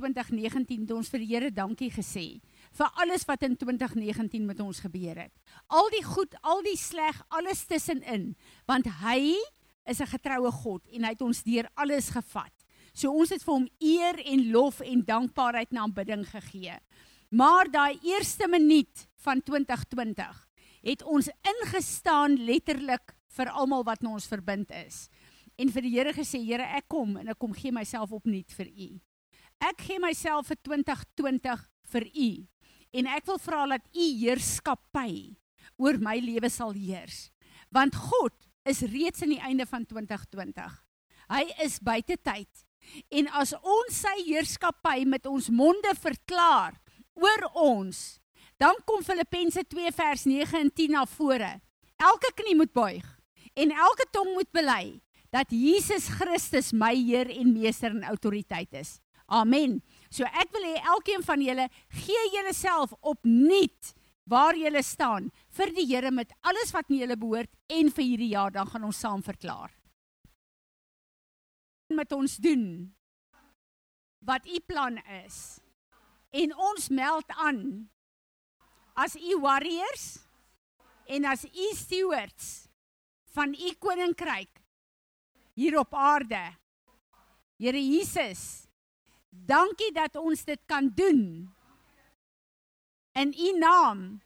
2019 het ons vir die Here dankie gesê vir alles wat in 2019 met ons gebeur het. Al die goed, al die sleg, alles tussenin, want hy is 'n getroue God en hy het ons deur alles gevat. So ons het vir hom eer en lof en dankbaarheid en aanbidding gegee. Maar daai eerste minuut van 2020 het ons ingestaan letterlik vir almal wat nou ons verbind is. En vir die Here gesê, Here, ek kom en ek kom gee myself opnuut vir U. Ek gee myself vir 2020 vir U. En ek wil vra dat U heerskappy oor my lewe sal heers. Want God is reeds aan die einde van 2020. Hy is buite tyd. En as ons sy heerskappy met ons monde verklaar oor ons, dan kom Filippense 2 vers 9 en 10 na vore. Elke knie moet buig en elke tong moet bely dat Jesus Christus my Heer en Meester en autoriteit is. Amen. So ek wil hê elkeen van julle gee julleself opnuut waar julle staan vir die Here met alles wat in julle behoort en vir hierdie jaar dan gaan ons saam verklaar. Met ons doen wat u plan is. En ons meld aan as u warriors en as u stewards van u koninkryk hier op aarde. Here Jesus, dankie dat ons dit kan doen in u naam.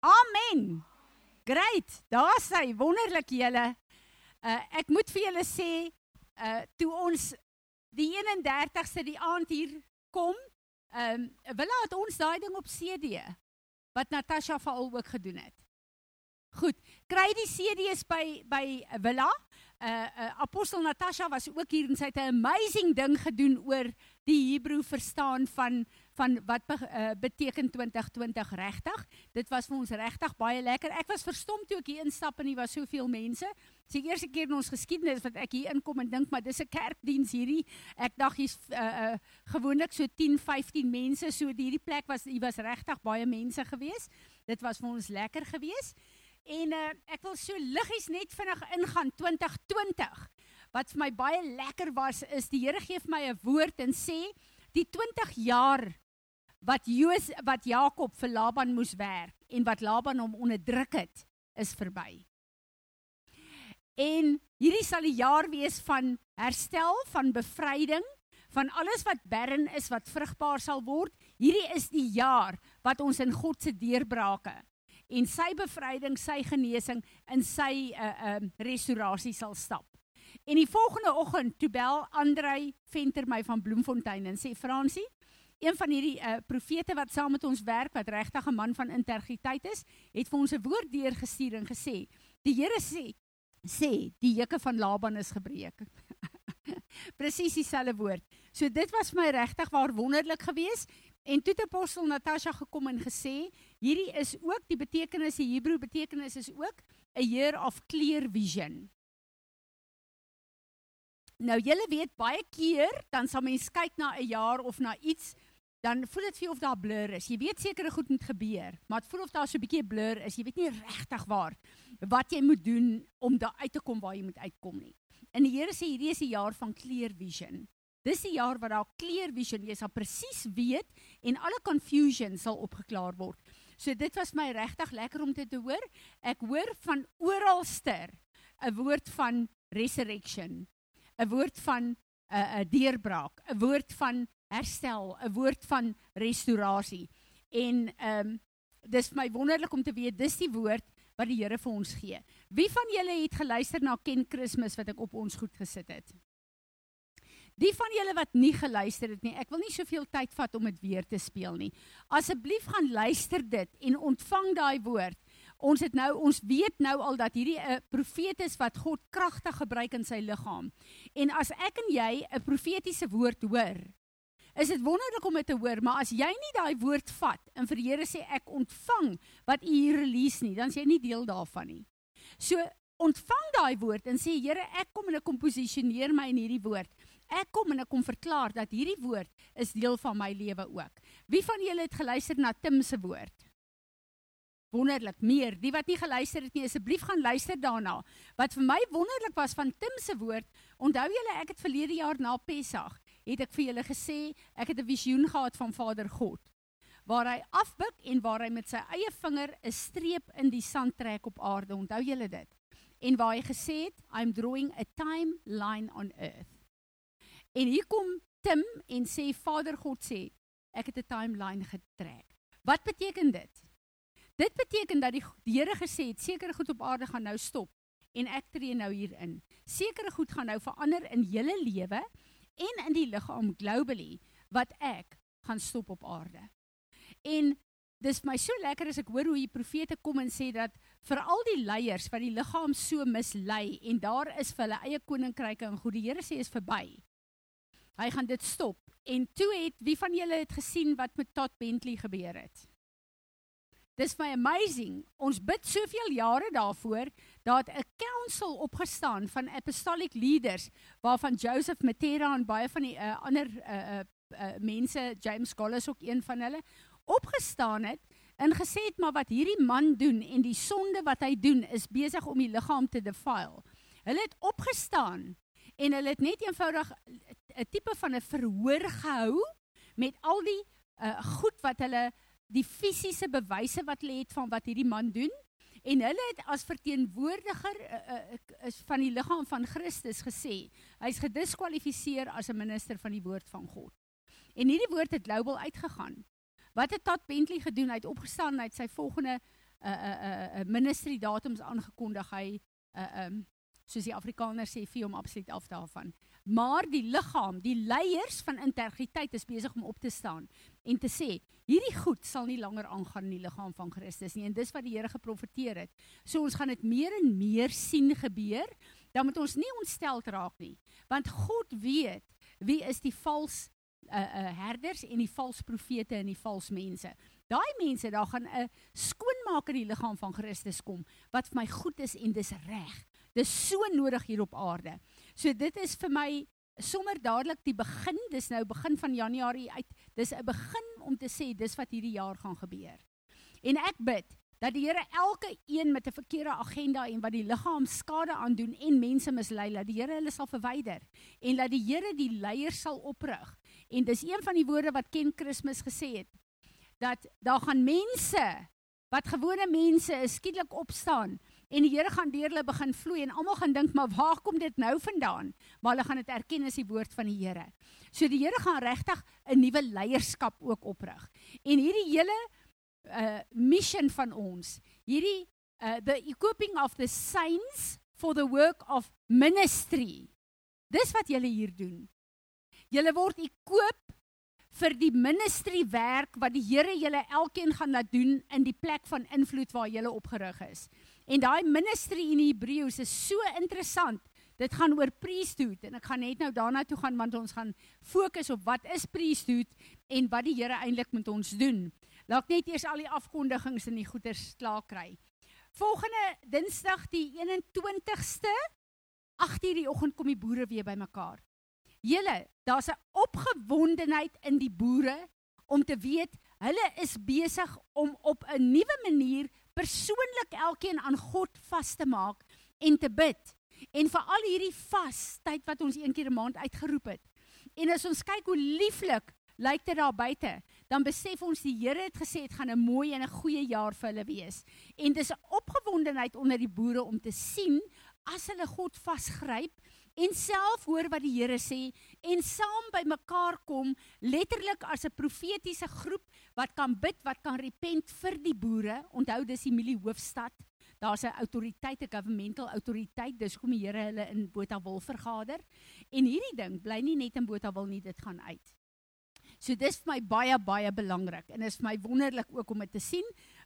Amen. Great. Daar's hy, wonderlik julle. Uh ek moet vir julle sê uh toe ons die 31ste die aand hier kom, ehm um, wil laat ons daai ding op CD wat Natasha veral ook gedoen het. Goed, kry die CD's by by Villa. Uh, uh Apostel Natasha was ook hier en sy het 'n amazing ding gedoen oor die Hebreë verstaan van van wat be, uh, beteken 2020 regtig. Dit was vir ons regtig baie lekker. Ek was verstom toe ek hier instap en hier was soveel mense. Dit is die eerste keer in ons geskiedenis wat ek hier inkom en dink maar dis 'n kerkdiens hierdie. Ek dink hier's uh, uh, gewoonlik so 10, 15 mense. So hierdie plek was hier was regtig baie mense gewees. Dit was vir ons lekker gewees. En uh, ek wil so liggies net vinnig ingaan 2020. Wat vir my baie lekker was is die Here gee vir my 'n woord en sê die 20 jaar wat Joos wat Jakob vir Laban moes werk en wat Laban hom onderdruk het, is verby. En hierdie sal die jaar wees van herstel, van bevryding, van alles wat barren is wat vrugbaar sal word. Hierdie is die jaar wat ons in God se deurbrake en sy bevryding, sy genesing in sy uh uh restaurasie sal stap. En die volgende oggend toe bel Andrei Venter my van Bloemfontein en sê Fransie, een van hierdie uh, profete wat saam met ons werk wat regtig 'n man van integriteit is, het vir ons 'n woord deurgestuur en gesê: "Die Here sê sê die juke van Laban is gebreek." Presies dieselfde woord. So dit was vir my regtig waar wonderlik geweest en toe het apostel Natasha gekom en gesê, hierdie is ook die betekenis, die Hebreë betekenis is ook 'n year of clear vision. Nou julle weet baie keer dan sal mens kyk na 'n jaar of na iets dan voel dit vir jou of daar blur is. Jy weet sekere goed moet gebeur, maar dit voel of daar so 'n bietjie blur is. Jy weet nie regtig waar wat jy moet doen om daar uit te kom waar jy moet uitkom nie. En die Here sê hierdie is 'n jaar van clear vision. Dis die jaar wat daar clear vision jy sal presies weet en alle confusion sal opgeklaar word. So dit was my regtig lekker om dit te hoor. Ek hoor van oralster 'n woord van resurrection. 'n woord van 'n uh, 'n deurbraak, 'n woord van herstel, 'n woord van restaurasie. En ehm um, dis my wonderlik om te weet dis die woord wat die Here vir ons gee. Wie van julle het geluister na Ken Christmas wat ek op ons goed gesit het? Die van julle wat nie geluister het nie, ek wil nie soveel tyd vat om dit weer te speel nie. Asseblief gaan luister dit en ontvang daai woord ons het nou ons weet nou al dat hierdie 'n uh, profeet is wat God kragtig gebruik in sy liggaam. En as ek en jy 'n profetiese woord hoor, is dit wonderlik om dit te hoor, maar as jy nie daai woord vat en vir die Here sê ek ontvang wat u hier release nie, dan is jy nie deel daarvan nie. So ontvang daai woord en sê Here, ek kom en ek kom posisioneer my in hierdie woord. Ek kom en ek kom verklaar dat hierdie woord is deel van my lewe ook. Wie van julle het geluister na Tim se woord? wonderlik meer. Die wat nie geluister het nie, asseblief gaan luister daarna. Wat vir my wonderlik was van Tim se woord, onthou julle ek het verlede jaar na Pessach het ek vir julle gesê, ek het 'n visioen gehad van Vader God waar hy afbuk en waar hy met sy eie vinger 'n streep in die sand trek op aarde. Onthou julle dit? En waar hy gesê het, I'm drawing a timeline on earth. En hier kom Tim en sê Vader God sê, ek het 'n timeline getrek. Wat beteken dit? Dit beteken dat die, Here gesê het sekere goed op aarde gaan nou stop en ek tree nou hier in. Sekere goed gaan nou verander in julle lewe en in die liggaam globally wat ek gaan stop op aarde. En dis my so lekker as ek hoor hoe die profete kom en sê dat vir al die leiers wat die liggaam so mislei en daar is vir hulle eie koninkryke en goed die Here sê is verby. Hy gaan dit stop. En toe het wie van julle het gesien wat met Todd Bentley gebeur het? Dis my amazing. Ons bid soveel jare daarvoor dat 'n council opgestaan van apostolic leaders waarvan Joseph Matera en baie van die uh, ander uh, uh, uh, mense, James Collis ook een van hulle, opgestaan het en gesê het maar wat hierdie man doen en die sonde wat hy doen is besig om die liggaam te defile. Hulle het opgestaan en hulle het net eenvoudig 'n tipe van 'n verhoor gehou met al die uh, goed wat hulle die fisiese bewyse wat hulle het van wat hierdie man doen en hulle het as verteenwoordiger uh, uh, is van die liggaam van Christus gesê hy's gediskwalifiseer as 'n minister van die woord van God. En hierdie woord het global uitgegaan. Wat het Todd Bentley gedoen? Hy het opgestaan hy het sy volgende uh uh uh ministry datums aangekondig. Hy uh um soos die Afrikaners sê vir hom absoluut af daarvan. Maar die liggaam, die leiers van integriteit is besig om op te staan en te sê, hierdie goed sal nie langer aangaan in die liggaam van Christus nie en dis wat die Here geprofeteer het. So ons gaan dit meer en meer sien gebeur, dan moet ons nie ontsteld raak nie, want God weet wie is die vals uh, uh, herders en die vals profete en die vals mense. Daai mense, daar gaan 'n skoonmaker in die liggaam van Christus kom wat vir my goed is en dis reg. Dis so nodig hier op aarde. So dit is vir my sommer dadelik die begin, dis nou begin van Januarie uit. Dis 'n begin om te sê dis wat hierdie jaar gaan gebeur. En ek bid dat die Here elke een met 'n verkeerde agenda en wat die liggaam skade aandoen en mense mislei, dat die Here hulle sal verwyder en dat die Here die leiers sal oprig. En dis een van die woorde wat Ken Christmas gesê het dat daar gaan mense wat gewone mense is skielik opstaan en die Here gaan deur hulle begin vloei en almal gaan dink maar waar kom dit nou vandaan? Maar hulle gaan dit erken as die woord van die Here. So die Here gaan regtig 'n nuwe leierskap ook oprig. En hierdie hele uh mission van ons, hierdie uh the equipping of the saints for the work of ministry. Dis wat julle hier doen. Julle word ekoop vir die ministry werk wat die Here julle elkeen gaan laat doen in die plek van invloed waar julle opgerig is. En daai ministry in Hebreëus is so interessant. Dit gaan oor priesthood en ek gaan net nou daarna toe gaan want ons gaan fokus op wat is priesthood en wat die Here eintlik met ons doen. Laat net eers al die afkondigings en die goeders klaar kry. Volgende Dinsdag die 21ste 8:00 die oggend kom die boere weer bymekaar. Julle, daar's 'n opgewondenheid in die boere om te weet hulle is besig om op 'n nuwe manier persoonlik elkeen aan God vas te maak en te bid. En vir al hierdie vas tyd wat ons een keer 'n maand uitgeroep het. En as ons kyk hoe lieflik lyk dit daar buite, dan besef ons die Here het gesê dit gaan 'n mooi en 'n goeie jaar vir hulle wees. En dis 'n opgewondenheid onder die boere om te sien as hulle God vasgryp en self hoor wat die Here sê en saam by mekaar kom letterlik as 'n profetiese groep wat kan bid, wat kan repent vir die boere. Onthou dis die milie hoofstad. Daar's 'n autoriteit, 'n governmental autoriteit. Dis hoekom die Here hulle in Botawil vergader. En hierdie ding bly nie net in Botawil nie, dit gaan uit. So dis vir my baie baie belangrik en is vir my wonderlik ook om dit te sien.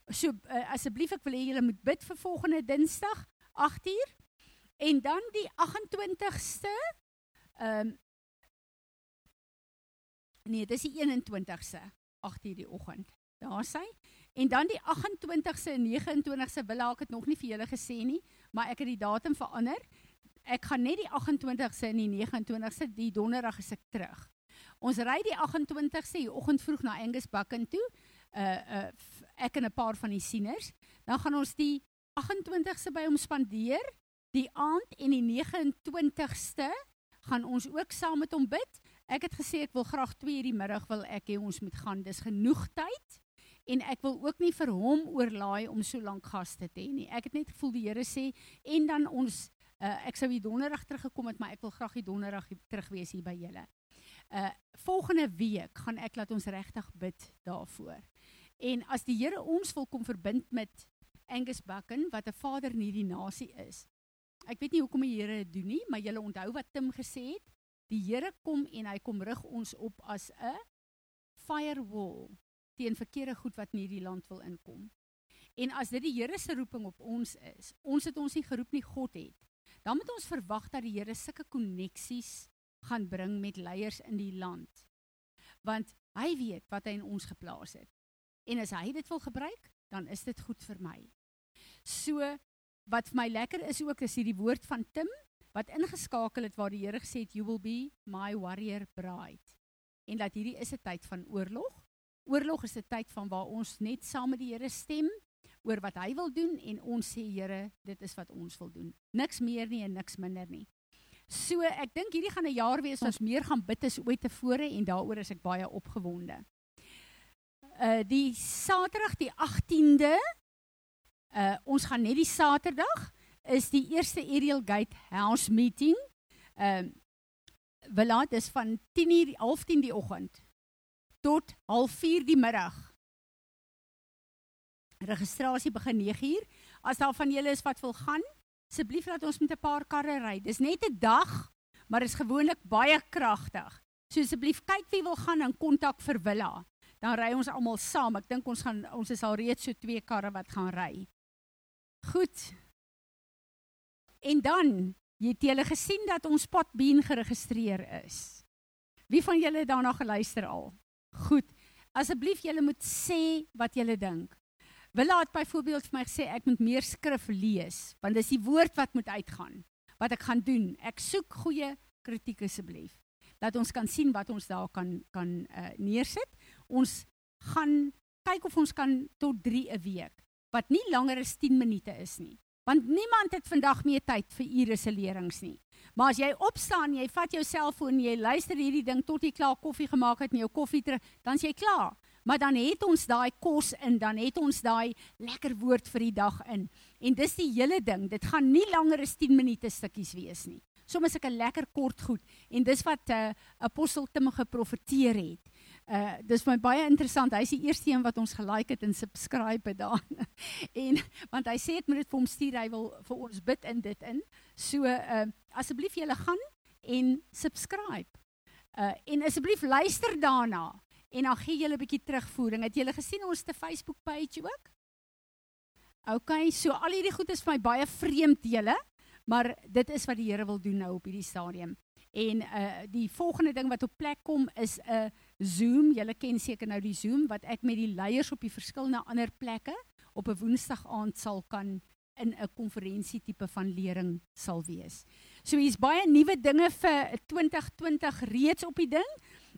So uh, asseblief ek wil hê julle moet bid vir volgende Dinsdag 8uur. En dan die 28ste ehm um, Nee, dis die 21ste, 8:00 die oggend. Daar sy. En dan die 28ste en 29ste wil ek dit nog nie vir julle gesê nie, maar ek het die datum verander. Ek gaan net die 28ste en die 29ste die donderdag is ek terug. Ons ry die 28ste die oggend vroeg na Angus Bakken toe. Uh uh ek en 'n paar van die sieners. Dan gaan ons die 28ste by hom spandeer die aand en die 29ste gaan ons ook saam met hom bid Ek het gesê ek wil graag 2 die middag wil ek hê ons moet gaan. Dis genoeg tyd en ek wil ook nie vir hom oorlaai om so lank gaste te hê nie. Ek het net gevoel die Here sê en dan ons uh, ek sou die donderdag teruggekom het, maar ek wil graag die donderdag terug wees hier by julle. Uh volgende week gaan ek laat ons regtig bid daarvoor. En as die Here ons wil kom verbind met Angus Bucken wat 'n vader in hierdie nasie is. Ek weet nie hoekom die Here dit doen nie, maar julle onthou wat Tim gesê het, die Here kom en hy kom rig ons op as 'n firewall teen verkeerde goed wat in hierdie land wil inkom. En as dit die Here se roeping op ons is, ons het ons nie geroep nie, God het. Dan moet ons verwag dat die Here sulke koneksies gaan bring met leiers in die land. Want hy weet wat hy in ons geplaas het. En as hy dit wil gebruik, dan is dit goed vir my. So wat vir my lekker is ook is hierdie woord van Tim wat ingeskakel het waar die Here gesê het you will be my warrior bride. En dat hierdie is 'n tyd van oorlog. Oorlog is 'n tyd van waar ons net saam met die Here stem oor wat hy wil doen en ons sê Here, dit is wat ons wil doen. Niks meer nie en niks minder nie. So ek dink hierdie gaan 'n jaar wees ons meer gaan bid as ooit tevore en daaroor is ek baie opgewonde. Uh die Saterdag die 18de uh ons gaan net die Saterdag is die eerste Ariel Gate House meeting. Ehm uh, Welaat is van 10:00 half 10 die oggend tot half 4 die middag. Registrasie begin 9:00. As daar van julle is wat wil gaan, asseblief laat ons met 'n paar karre ry. Dis net 'n dag, maar is gewoonlik baie kragtig. So asseblief kyk wie wil gaan en kontak vir Willa. Dan ry ons almal saam. Ek dink ons gaan ons is al reeds so twee karre wat gaan ry. Goed. En dan, jy het julle gesien dat ons potbeen geregistreer is. Wie van julle het daarna geluister al? Goed. Asseblief julle moet sê wat julle dink. Willa het byvoorbeeld vir my gesê ek moet meer skrif lees want dis die woord wat moet uitgaan. Wat ek gaan doen. Ek soek goeie kritiek asseblief. Dat ons kan sien wat ons daar kan kan uh, neersit. Ons gaan kyk of ons kan tot 3 'n week wat nie langer as 10 minute is nie. Want niemand het vandag meer tyd vir ure se lerings nie. Maar as jy opstaan, jy vat jou selfoon, jy luister hierdie ding tot jy klaar koffie gemaak het en jou koffie terug, dan jy klaar maar dan het ons daai kos in, dan het ons daai lekker woord vir die dag in. En dis die hele ding, dit gaan nie langer as 10 minute stukkies wees nie. Soms ek 'n lekker kort goed en dis wat uh, apostel Tim geprofeteer het. Uh dis my baie interessant. Hy's die eerste een wat ons gelike het en subscribe het daar. en want hy sê ek moet dit vir hom stuur, hy wil vir ons bid in dit in. So uh asseblief julle gaan en subscribe. Uh en asseblief luister daarna en dan gee julle 'n bietjie terugvoering. Het julle gesien ons te Facebook page ook? OK, so al hierdie goed is vir my baie vreemd julle, maar dit is wat die Here wil doen nou op hierdie stadium. En uh die volgende ding wat op plek kom is 'n uh, Zoom. Julle ken seker nou die Zoom wat ek met die leiers op die verskillende ander plekke op 'n Woensdag aand sal kan in 'n konferensie tipe van lering sal wees. So hier's baie nuwe dinge vir 2020 reeds op die ding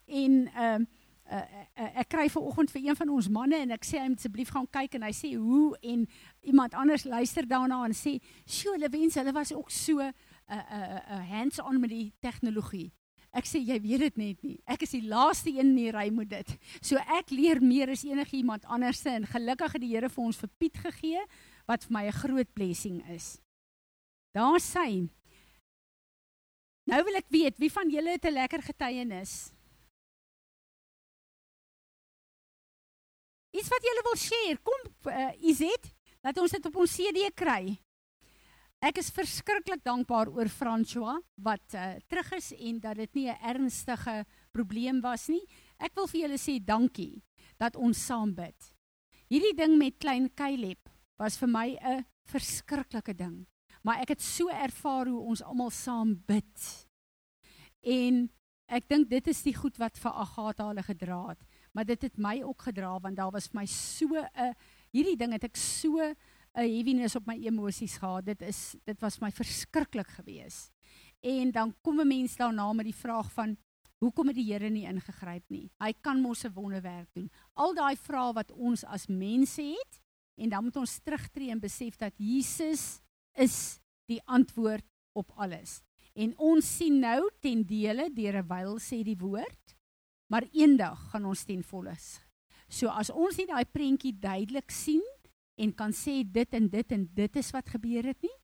en ehm uh, uh, uh, ek kry ver oggend vir een van ons manne en ek sê hy moet asseblief gaan kyk en hy sê hoe en iemand anders luister daarna en sê sjoe hulle wens hulle was ook so 'n uh, uh, uh, hands on met die tegnologie. Ek sê jy weet dit net nie. Ek is die laaste een in die ry met dit. So ek leer meer as enige iemand anders en gelukkig het die Here vir ons vir Piet gegee wat vir my 'n groot blessing is. Daar sê Nou wil ek weet wie van julle het 'n lekker getuienis? Iets wat julle wil share. Kom uh, Izet, laat ons dit op ons CD kry. Ek is verskriklik dankbaar oor François wat uh, terug is en dat dit nie 'n ernstige probleem was nie. Ek wil vir julle sê dankie dat ons saam bid. Hierdie ding met klein Caleb was vir my 'n verskriklike ding. Maar ek het so ervaar hoe ons almal saam bid. En ek dink dit is die goed wat vir Agatha hulle gedra het maar dit het my ook gedra want daar was vir my so 'n hierdie ding het ek so 'n heaviness op my emosies gehad. Dit is dit was my verskriklik geweest. En dan kom 'n mens daarna met die vraag van hoekom het die Here nie ingegryp nie? Hy kan mos 'n wonderwerk doen. Al daai vrae wat ons as mense het en dan moet ons terugtreë en besef dat Jesus is die antwoord op alles. En ons sien nou ten dele deur 'n wyl sê die woord, maar eendag gaan ons ten volle. So as ons nie daai prentjie duidelik sien en kan sê dit en dit en dit is wat gebeur het nie,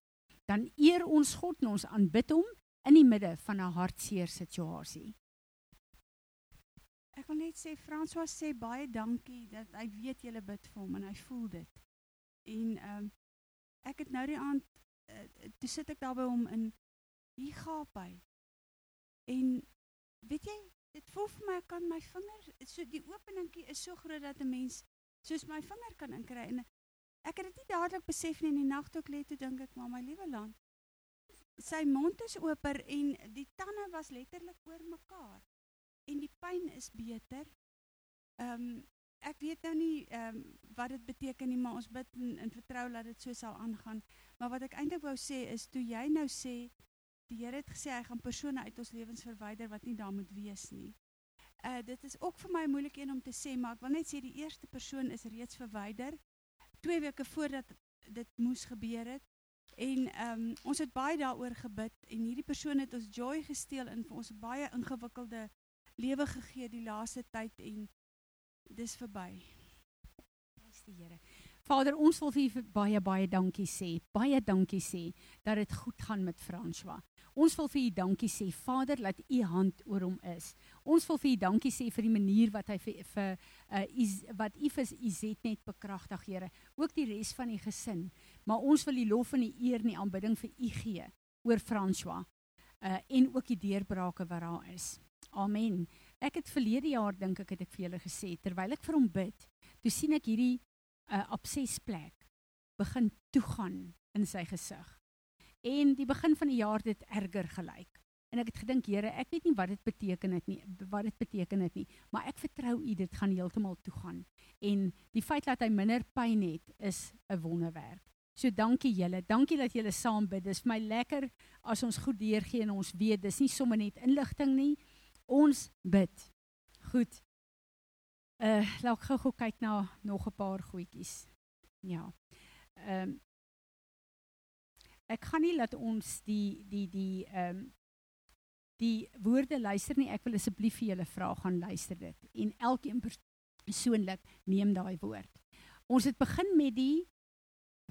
dan eer ons God en ons aanbid hom in die midde van 'n hartseer situasie. Ek wil net sê François sê baie dankie dat hy weet jy bid vir hom en hy voel dit. En ehm um, ek het nou die aand uh, toe sit ek daar by hom in hier gaap hy. En weet jy, dit voel vir my ek kan my vinger so die openingkie is so groot dat 'n mens soos my vinger kan inkry en ek het dit nie dadelik besef nie in die nag toe ek lê toe dink ek maar my liewe land. Sy mond is oper en die tande was letterlik oor mekaar en die pyn is beter. Ehm um, ek weet nou nie ehm um, wat dit beteken nie, maar ons bid en, en vertrou dat dit so sal aangaan. Maar wat ek eintlik wou sê is toe jy nou sê die Here het gesê hy gaan persone uit ons lewens verwyder wat nie daar moet wees nie. Uh dit is ook vir my 'n moeilike een om te sê, maar ek wil net sê die eerste persoon is reeds verwyder 2 weke voordat dit moes gebeur het. En ehm um, ons het baie daaroor gebid en hierdie persoon het ons joy gesteel en vir ons baie ingewikkelde lewe gegee die laaste tyd en dis verby. Prys die Here. Vader, ons wil vir u baie baie dankie sê. Baie dankie sê dat dit goed gaan met François. Ons wil vir u dankie sê, Vader, dat u hand oor hom is. Ons wil vir u dankie sê vir die manier wat hy vir vir uh is wat u vir Izet net bekragtig, Here. Ook die res van die gesin. Maar ons wil die lof en die eer en die aanbidding vir u gee oor François. Uh en ook die deurbrake wat daar is. Amen. Ek het verlede jaar dink ek het ek vir julle gesê terwyl ek vir hom bid, toe sien ek hierdie uh, absesplek begin toegaan in sy gesig. En die begin van die jaar het dit erger gelyk. En ek het gedink, Here, ek weet nie wat dit beteken het nie, wat dit beteken het nie, maar ek vertrou U dit gaan heeltemal toegaan. En die feit dat hy minder pyn het, is 'n wonderwerk. So dankie julle. Dankie dat julle saam bid. Dis vir my lekker as ons goed deurgee en ons weet dis nie sommer net inligting nie. Ons bid. Goed. Uh laat ek gou kyk na nog 'n paar goedjies. Ja. Ehm um, Ek gaan nie laat ons die die die ehm um, die woorde luister nie. Ek wil asseblief vir julle vra gaan luister dit en elkeen persoonlik neem daai woord. Ons het begin met die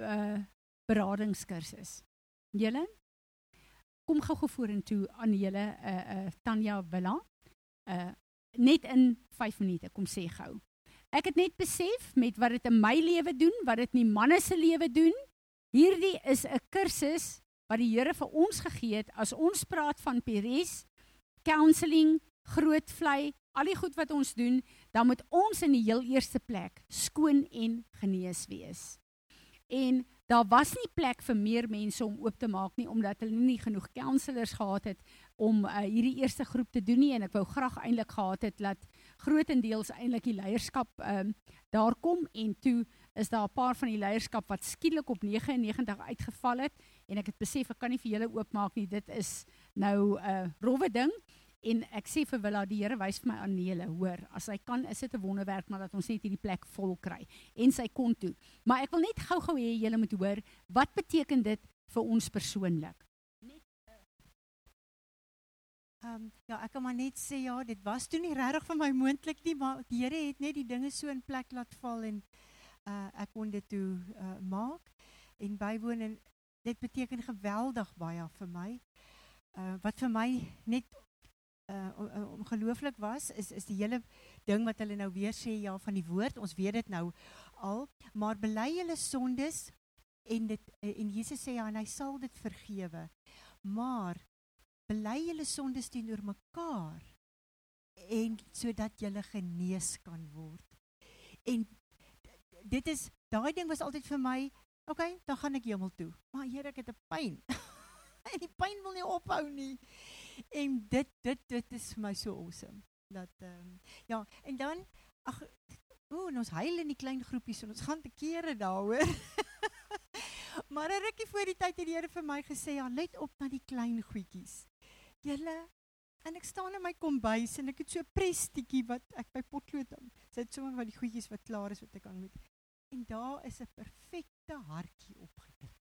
uh beradingskursus. Julle kom gou-gou vorentoe aan julle uh uh Tanya Villa. Uh net in 5 minute, kom sê gou. Ek het net besef met wat dit in my lewe doen, wat dit in die manne se lewe doen. Hierdie is 'n kursus wat die Here vir ons gegee het as ons praat van Peres, counselling, groot vlei, al die goed wat ons doen, dan moet ons in die heel eerste plek skoon en genees wees. En daar was nie plek vir meer mense om oop te maak nie omdat hulle nie genoeg counselors gehad het om uh, hierdie eerste groep te doen nie en ek wou graag eintlik gehad het dat grootendeels eintlik die leierskap um, daar kom en toe is daar 'n paar van die leierskap wat skielik op 99 uitgeval het en ek het besef ek kan nie vir julle oopmaak nie. Dit is nou 'n uh, rowwe ding en ek sê vir Willa die Here wys vir my aan Nele hoor. As hy kan is dit 'n wonderwerk maar dat ons net hierdie plek vol kry en sy kon toe. Maar ek wil net gou-gou hê julle moet hoor wat beteken dit vir ons persoonlik? Ehm um, ja, ek kan maar net sê ja, dit was toe nie regtig vir my moontlik nie, maar die Here het net die dinge so in plek laat val en uh ek kon dit toe uh maak en bywoon en dit beteken geweldig baie vir my. Uh wat vir my net uh ongelooflik was is is die hele ding wat hulle nou weer sê ja van die woord. Ons weet dit nou al, maar bely julle sondes en dit en Jesus sê ja en hy sal dit vergewe. Maar bely julle sondes teenoor mekaar en sodat julle genees kan word. En dit is daai ding was altyd vir my, okay, dan gaan ek hemel toe. Maar Here, ek het 'n pyn. en die pyn wil nie ophou nie. En dit dit dit is vir my so awesome dat ehm um, ja, en dan ag ooh, ons huil in die klein groepies en ons gaan te kere daaroor. maar 'n rukkie voor die tyd het die Here vir my gesê, ja, let op na die klein goedjies. Julle en ek staan in my kombuis en ek het so 'n prestietjie wat ek by potlood hom. Sy het sommer van die goedjies wat klaar is wat ek aan moet. En daar is 'n perfekte hartjie opgedruk.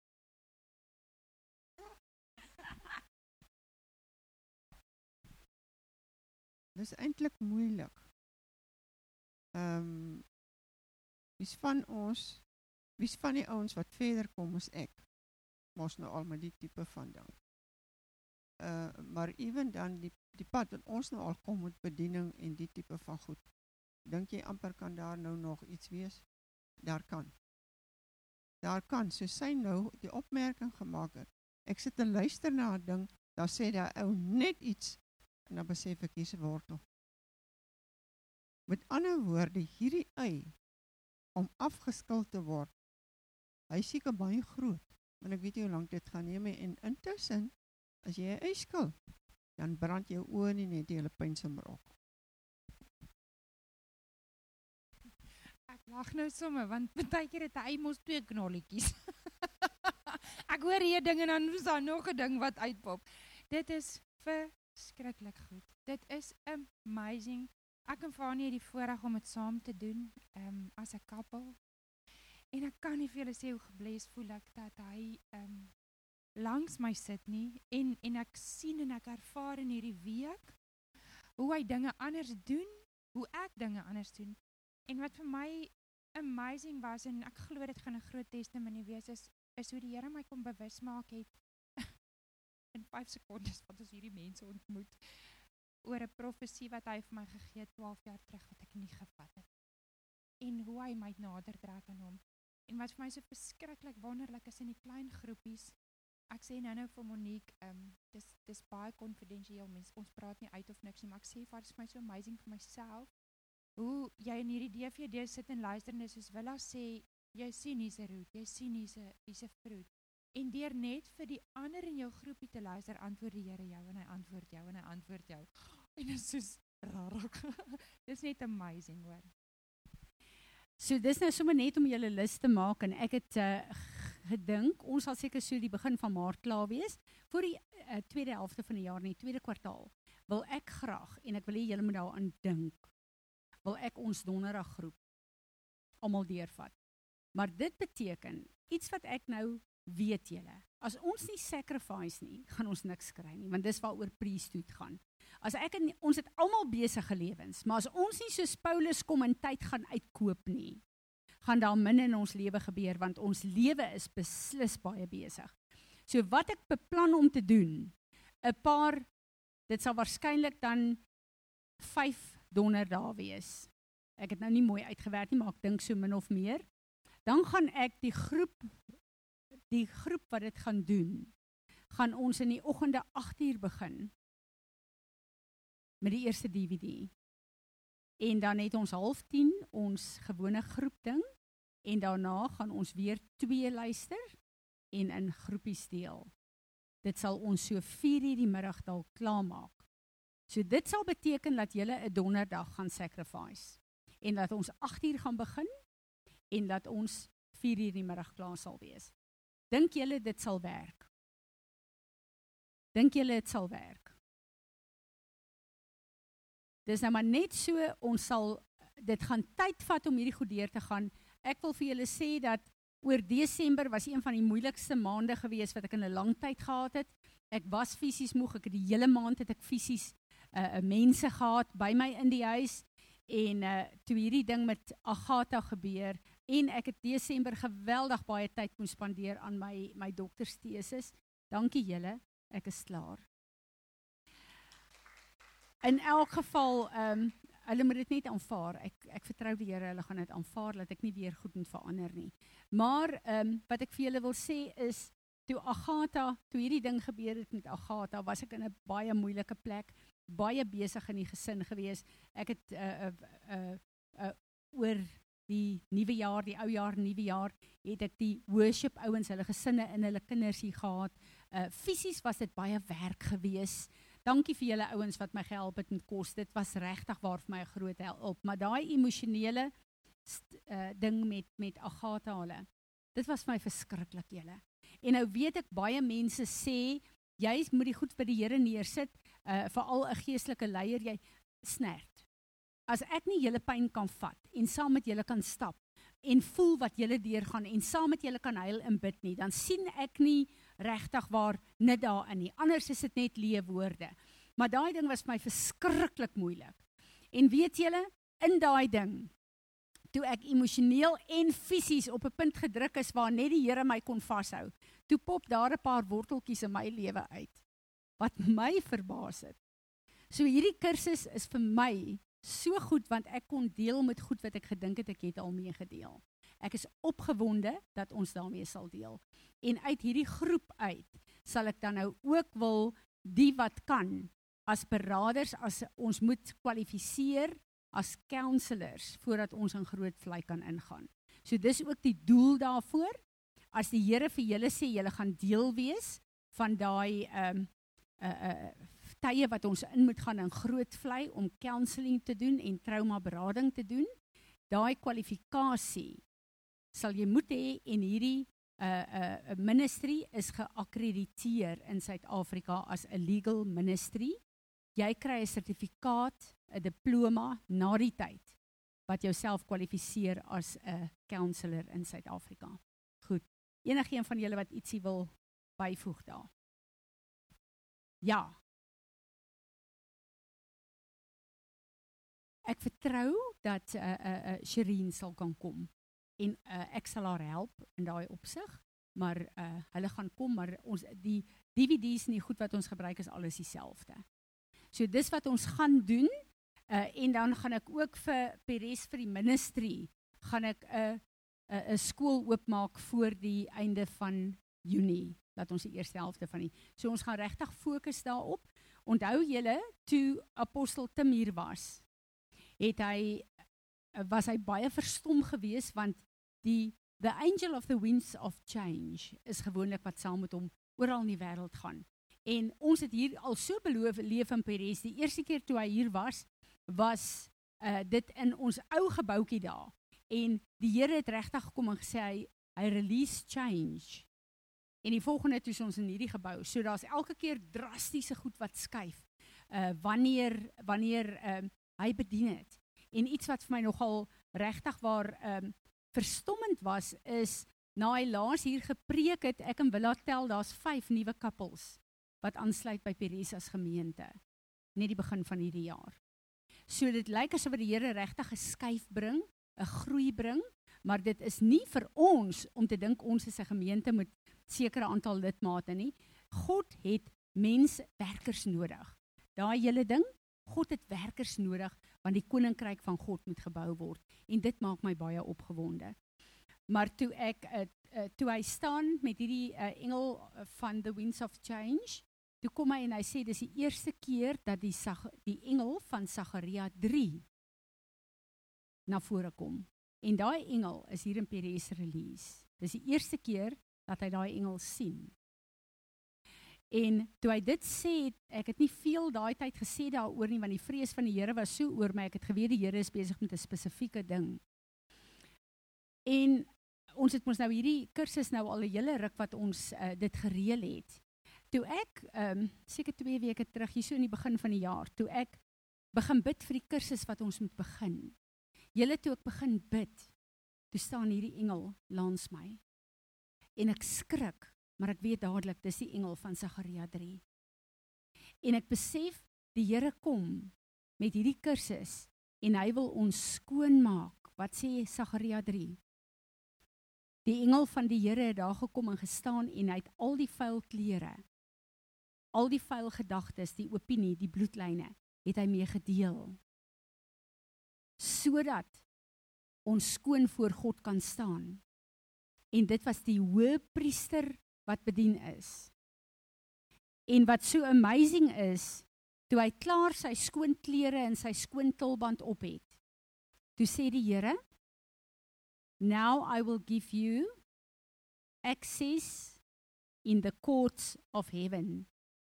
dis eintlik moeilik. Ehm um, wie's van ons wie's van die ouens wat verder kom as ek mos nou al met die tipe van ding. Uh maar ewen dan die die pad wat ons nou al kom met bediening en die tipe van goed. Dink jy amper kan daar nou nog iets wees? Daar kan. Daar kan so sy nou die opmerking gemaak het. Ek sit en luister na 'n ding, dan sê daai ou net iets en dan besef ek hier's 'n wortel. Met ander woorde, hierdie ei om afgeskil te word. Hy seker baie groot, want ek weet nie hoe lank dit gaan neem en intussen as jy 'n ei skil, dan brand jou oë nie net die hele pynsemrok. Ek lag nou sommer want baie keer het hy mos twee knolletjies. ek hoor hier dinge dan is daar nog 'n ding wat uitpop. Dit is verskriklik goed. Dit is amazing. Ek en Fanie het die voorreg om dit saam te doen, ehm um, as 'n koppel. En ek kan nie vir julle sê hoe gebless voel ek dat hy ehm um, langs my sit nie en en ek sien en ek ervaar in hierdie week hoe hy dinge anders doen, hoe ek dinge anders doen. En wat vir my amazing was en ek glo dit gaan 'n groot testimonie wees is is hoe die Here my kom bewus maak het in 5 sekondes wat ons hierdie mense ontmoet oor 'n profesie wat hy vir my gegee het 12 jaar terug wat ek nie gevat het. En hoe hy my nader trek aan hom. En wat vir my so verskriklik wonderlik is in die klein groepies. Ek sê nou-nou vir Monique, ehm um, dis dis baie konfidensieel. Mens ons praat nie uit of niks nie, maar ek sê vir dit is my so amazing vir myself. Hoe jy in hierdie DVD sit en luister en soos Willa sê, jy sien hier's 'n root, jy sien hier's 'n hier's 'n vrug. En deur net vir die ander in jou groepie te luister, antwoord die Here jou en hy antwoord jou en hy antwoord jou. En dit is soos rarig. dis net amazing hoor. So dis nou sommer net om julle lys te maak en ek het uh, gedink ons sal seker so die begin van Maart klaar wees vir die uh, tweede helfte van die jaar, nie tweede kwartaal. Wil ek graag en ek wil hê julle moet daaraan dink. Wil ek ons donderdag groep almal deurvat. Maar dit beteken iets wat ek nou weet julle, as ons nie sacrifice nie, gaan ons niks kry nie, want dis waaroor priesthood gaan. As ek en ons het almal besige lewens, maar as ons nie soos Paulus kom in tyd gaan uitkoop nie, gaan daar min in ons lewe gebeur want ons lewe is beslis baie besig. So wat ek beplan om te doen, 'n paar dit sal waarskynlik dan 5 donderdae wees. Ek het nou nie mooi uitgewerk nie, maar ek dink so min of meer. Dan gaan ek die groep die groep wat dit gaan doen, gaan ons in die oggende 8uur begin met die eerste DVD. En dan het ons 09:30 ons gewone groep ding en daarna gaan ons weer twee luister en in groepies deel. Dit sal ons so 4:00 die middag dalk klaarmaak. So dit sal beteken dat jy 'n donderdag gaan sacrifice en dat ons 8:00 gaan begin en dat ons 4:00 die middag klaar sal wees. Dink julle dit sal werk? Dink julle dit sal werk? Dis nou maar net so ons sal dit gaan tyd vat om hierdie goed deur te gaan. Ek wil vir julle sê dat oor Desember was een van die moeilikste maande gewees wat ek in 'n lang tyd gehad het. Ek was fisies moeg. Ek het die hele maand het ek fisies uh, mense gehad by my in die huis en uh toe hierdie ding met Agatha gebeur, en ek het Desember geweldig baie tyd moes spandeer aan my my dokterstesis. Dankie julle, ek is klaar. In elk geval, ehm um, hulle moet dit net aanvaar. Ek ek vertrou die Here, hulle gaan dit aanvaar dat ek nie weer goed moet verander nie. Maar ehm um, wat ek vir julle wil sê is toe Agatha, toe hierdie ding gebeur het met Agatha, was ek in 'n baie moeilike plek, baie besig in die gesin gewees. Ek het uh, uh, uh, uh, oor die nuwe jaar, die ou jaar, nuwe jaar, het ek die worship ouens, hulle gesinne en hulle kinders hier gehad. Uh fisies was dit baie werk geweest. Dankie vir julle ouens wat my gehelp het met kos. Dit was regtig waar vir my 'n groot help. Maar daai emosionele uh ding met met Agatha hulle. Dit was vir my verskriklik julle. En nou weet ek baie mense sê jy moet die goed vir die Here neersit, uh veral 'n geestelike leier, jy snert as ek nie julle pyn kan vat en saam met julle kan stap en voel wat julle deurgaan en saam met julle kan huil en bid nie, dan sien ek nie regtig waar net daarin nie. Anders is dit net leë woorde. Maar daai ding was vir my verskriklik moeilik. En weet julle, in daai ding toe ek emosioneel en fisies op 'n punt gedruk is waar net die Here my kon vashou. Toe pop daar 'n paar worteltjies in my lewe uit wat my verbaas het. So hierdie kursus is vir my so goed want ek kon deel met goed wat ek gedink het ek het al mee gedeel. Ek is opgewonde dat ons daarmee sal deel. En uit hierdie groep uit sal ek dan nou ook wil die wat kan as beraders as ons moet kwalifiseer as counselors voordat ons in groot vlei kan ingaan. So dis ook die doel daarvoor. As die Here vir julle sê julle gaan deel wees van daai ehm um, uh tye wat ons in moet gaan in groot vlei om counselling te doen en trauma berading te doen, daai kwalifikasie sal jy moet hê en hierdie uh, uh, ministry is geakkrediteer in Suid-Afrika as 'n legal ministry. Jy kry 'n sertifikaat 'n diploma na die tyd wat jouself kwalifiseer as 'n counselor in Suid-Afrika. Goed. Enige een van julle wat ietsie wil byvoeg daar? Ja. Ek vertrou dat 'n uh, 'n uh, uh, Sherin sal kan kom en uh, ek sal haar help in daai opsig, maar uh, hulle gaan kom, maar ons die DVD's en die goed wat ons gebruik is alles dieselfde. So dis wat ons gaan doen. Uh en dan gaan ek ook vir Peres vir die ministry gaan ek 'n 'n 'n skool oopmaak voor die einde van Junie dat ons die eerste helfte van die. So ons gaan regtig fokus daarop. Onthou julle toe apostel Tim hier was, het hy was hy baie verstom geweest want die the angel of the winds of change is gewoonlik wat saam met hom oral in die wêreld gaan. En ons het hier al so beloof leef in Peres. Die eerste keer toe hy hier was, was uh dit in ons ou gebouetjie daar en die Here het regtig gekom en gesê hy hy release change. En die volgende toe is ons in hierdie gebou. So daar's elke keer drastiese goed wat skuif. Uh wanneer wanneer ehm uh, hy bedien het. En iets wat vir my nogal regtig waar ehm um, verstommend was is na hy laas hier gepreek het, ek en Willa tel daar's 5 nuwe koppels wat aansluit by Perisas gemeente net die begin van hierdie jaar. So dit lyk asof die Here regtig 'n skuif bring, 'n groei bring, maar dit is nie vir ons om te dink ons is 'n gemeente met sekere aantal lidmate nie. God het mense werkers nodig. Daai hele ding, God het werkers nodig want die koninkryk van God moet gebou word en dit maak my baie opgewonde. Maar toe ek uh, uh, toe hy staan met hierdie uh, engel van the winds of change Toe kom hy en hy sê dis die eerste keer dat die die engel van Sagaria 3 na vore kom. En daai engel is hier in Peres release. Dis die eerste keer dat hy daai engel sien. En toe hy dit sê, ek het nie veel daai tyd gesê daaroor nie want die vrees van die Here was so oor my. Ek het geweet die Here is besig met 'n spesifieke ding. En ons het mos nou hierdie kursus nou al 'n hele ruk wat ons uh, dit gereël het toe ek ehm um, seker 2 weke terug hier so in die begin van die jaar toe ek begin bid vir die kursus wat ons moet begin. Julle toe ek begin bid, toe staan hierdie engel langs my. En ek skrik, maar ek weet dadelik dis die engel van Sagaria 3. En ek besef die Here kom met hierdie kursus en hy wil ons skoon maak. Wat sê Sagaria 3? Die engel van die Here het daar gekom en gestaan en hy het al die vuil klere al die vuil gedagtes, die opinie, die bloedlyne, het hy mee gedeel. Sodat ons skoon voor God kan staan. En dit was die hoëpriester wat bedien is. En wat so amazing is, toe hy klaar sy skoon klere en sy skoon tulband op het, toe sê die Here, "Now I will give you access in the courts of heaven."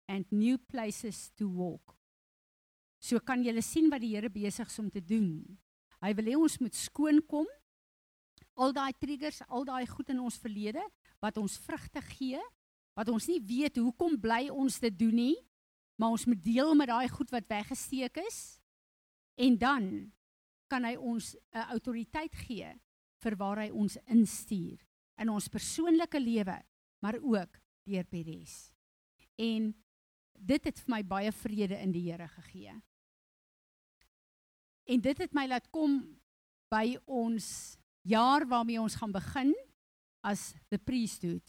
and new places to walk. So kan jy sien wat die Here besig is om te doen. Hy wil hê ons moet skoon kom. Al daai triggers, al daai goed in ons verlede wat ons vrugte gee, wat ons nie weet hoekom bly ons dit doen nie, maar ons moet deel met daai goed wat weggesteek is. En dan kan hy ons 'n autoriteit gee vir waar hy ons instuur in ons persoonlike lewe, maar ook deur Peres. En dit het vir my baie vrede in die Here gegee. En dit het my laat kom by ons jaar waarmee ons gaan begin as the priesthood.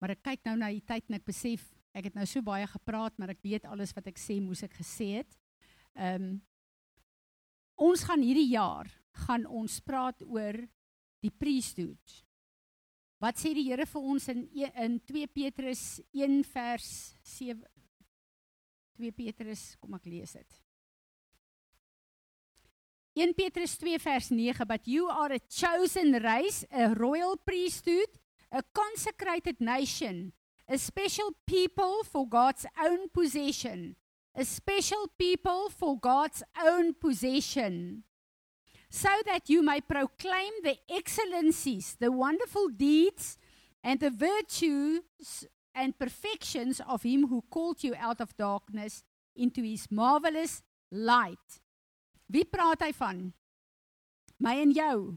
Maar ek kyk nou na die tyd en ek besef ek het nou so baie gepraat, maar ek weet alles wat ek sê moes ek gesê het. Ehm um, ons gaan hierdie jaar gaan ons praat oor die priesthood. Wat sê die Here vir ons in e- in 2 Petrus 1 vers 7 2 Petrus, kom ek lees dit. 1 Petrus 2 vers 9 but you are a chosen race a royal priesthood a consecrated nation a special people for God's own possession a special people for God's own possession so that you may proclaim the excellencies the wonderful deeds and the virtues and perfections of him who called you out of darkness into his marvelous light Wie praat hy van? My en jou.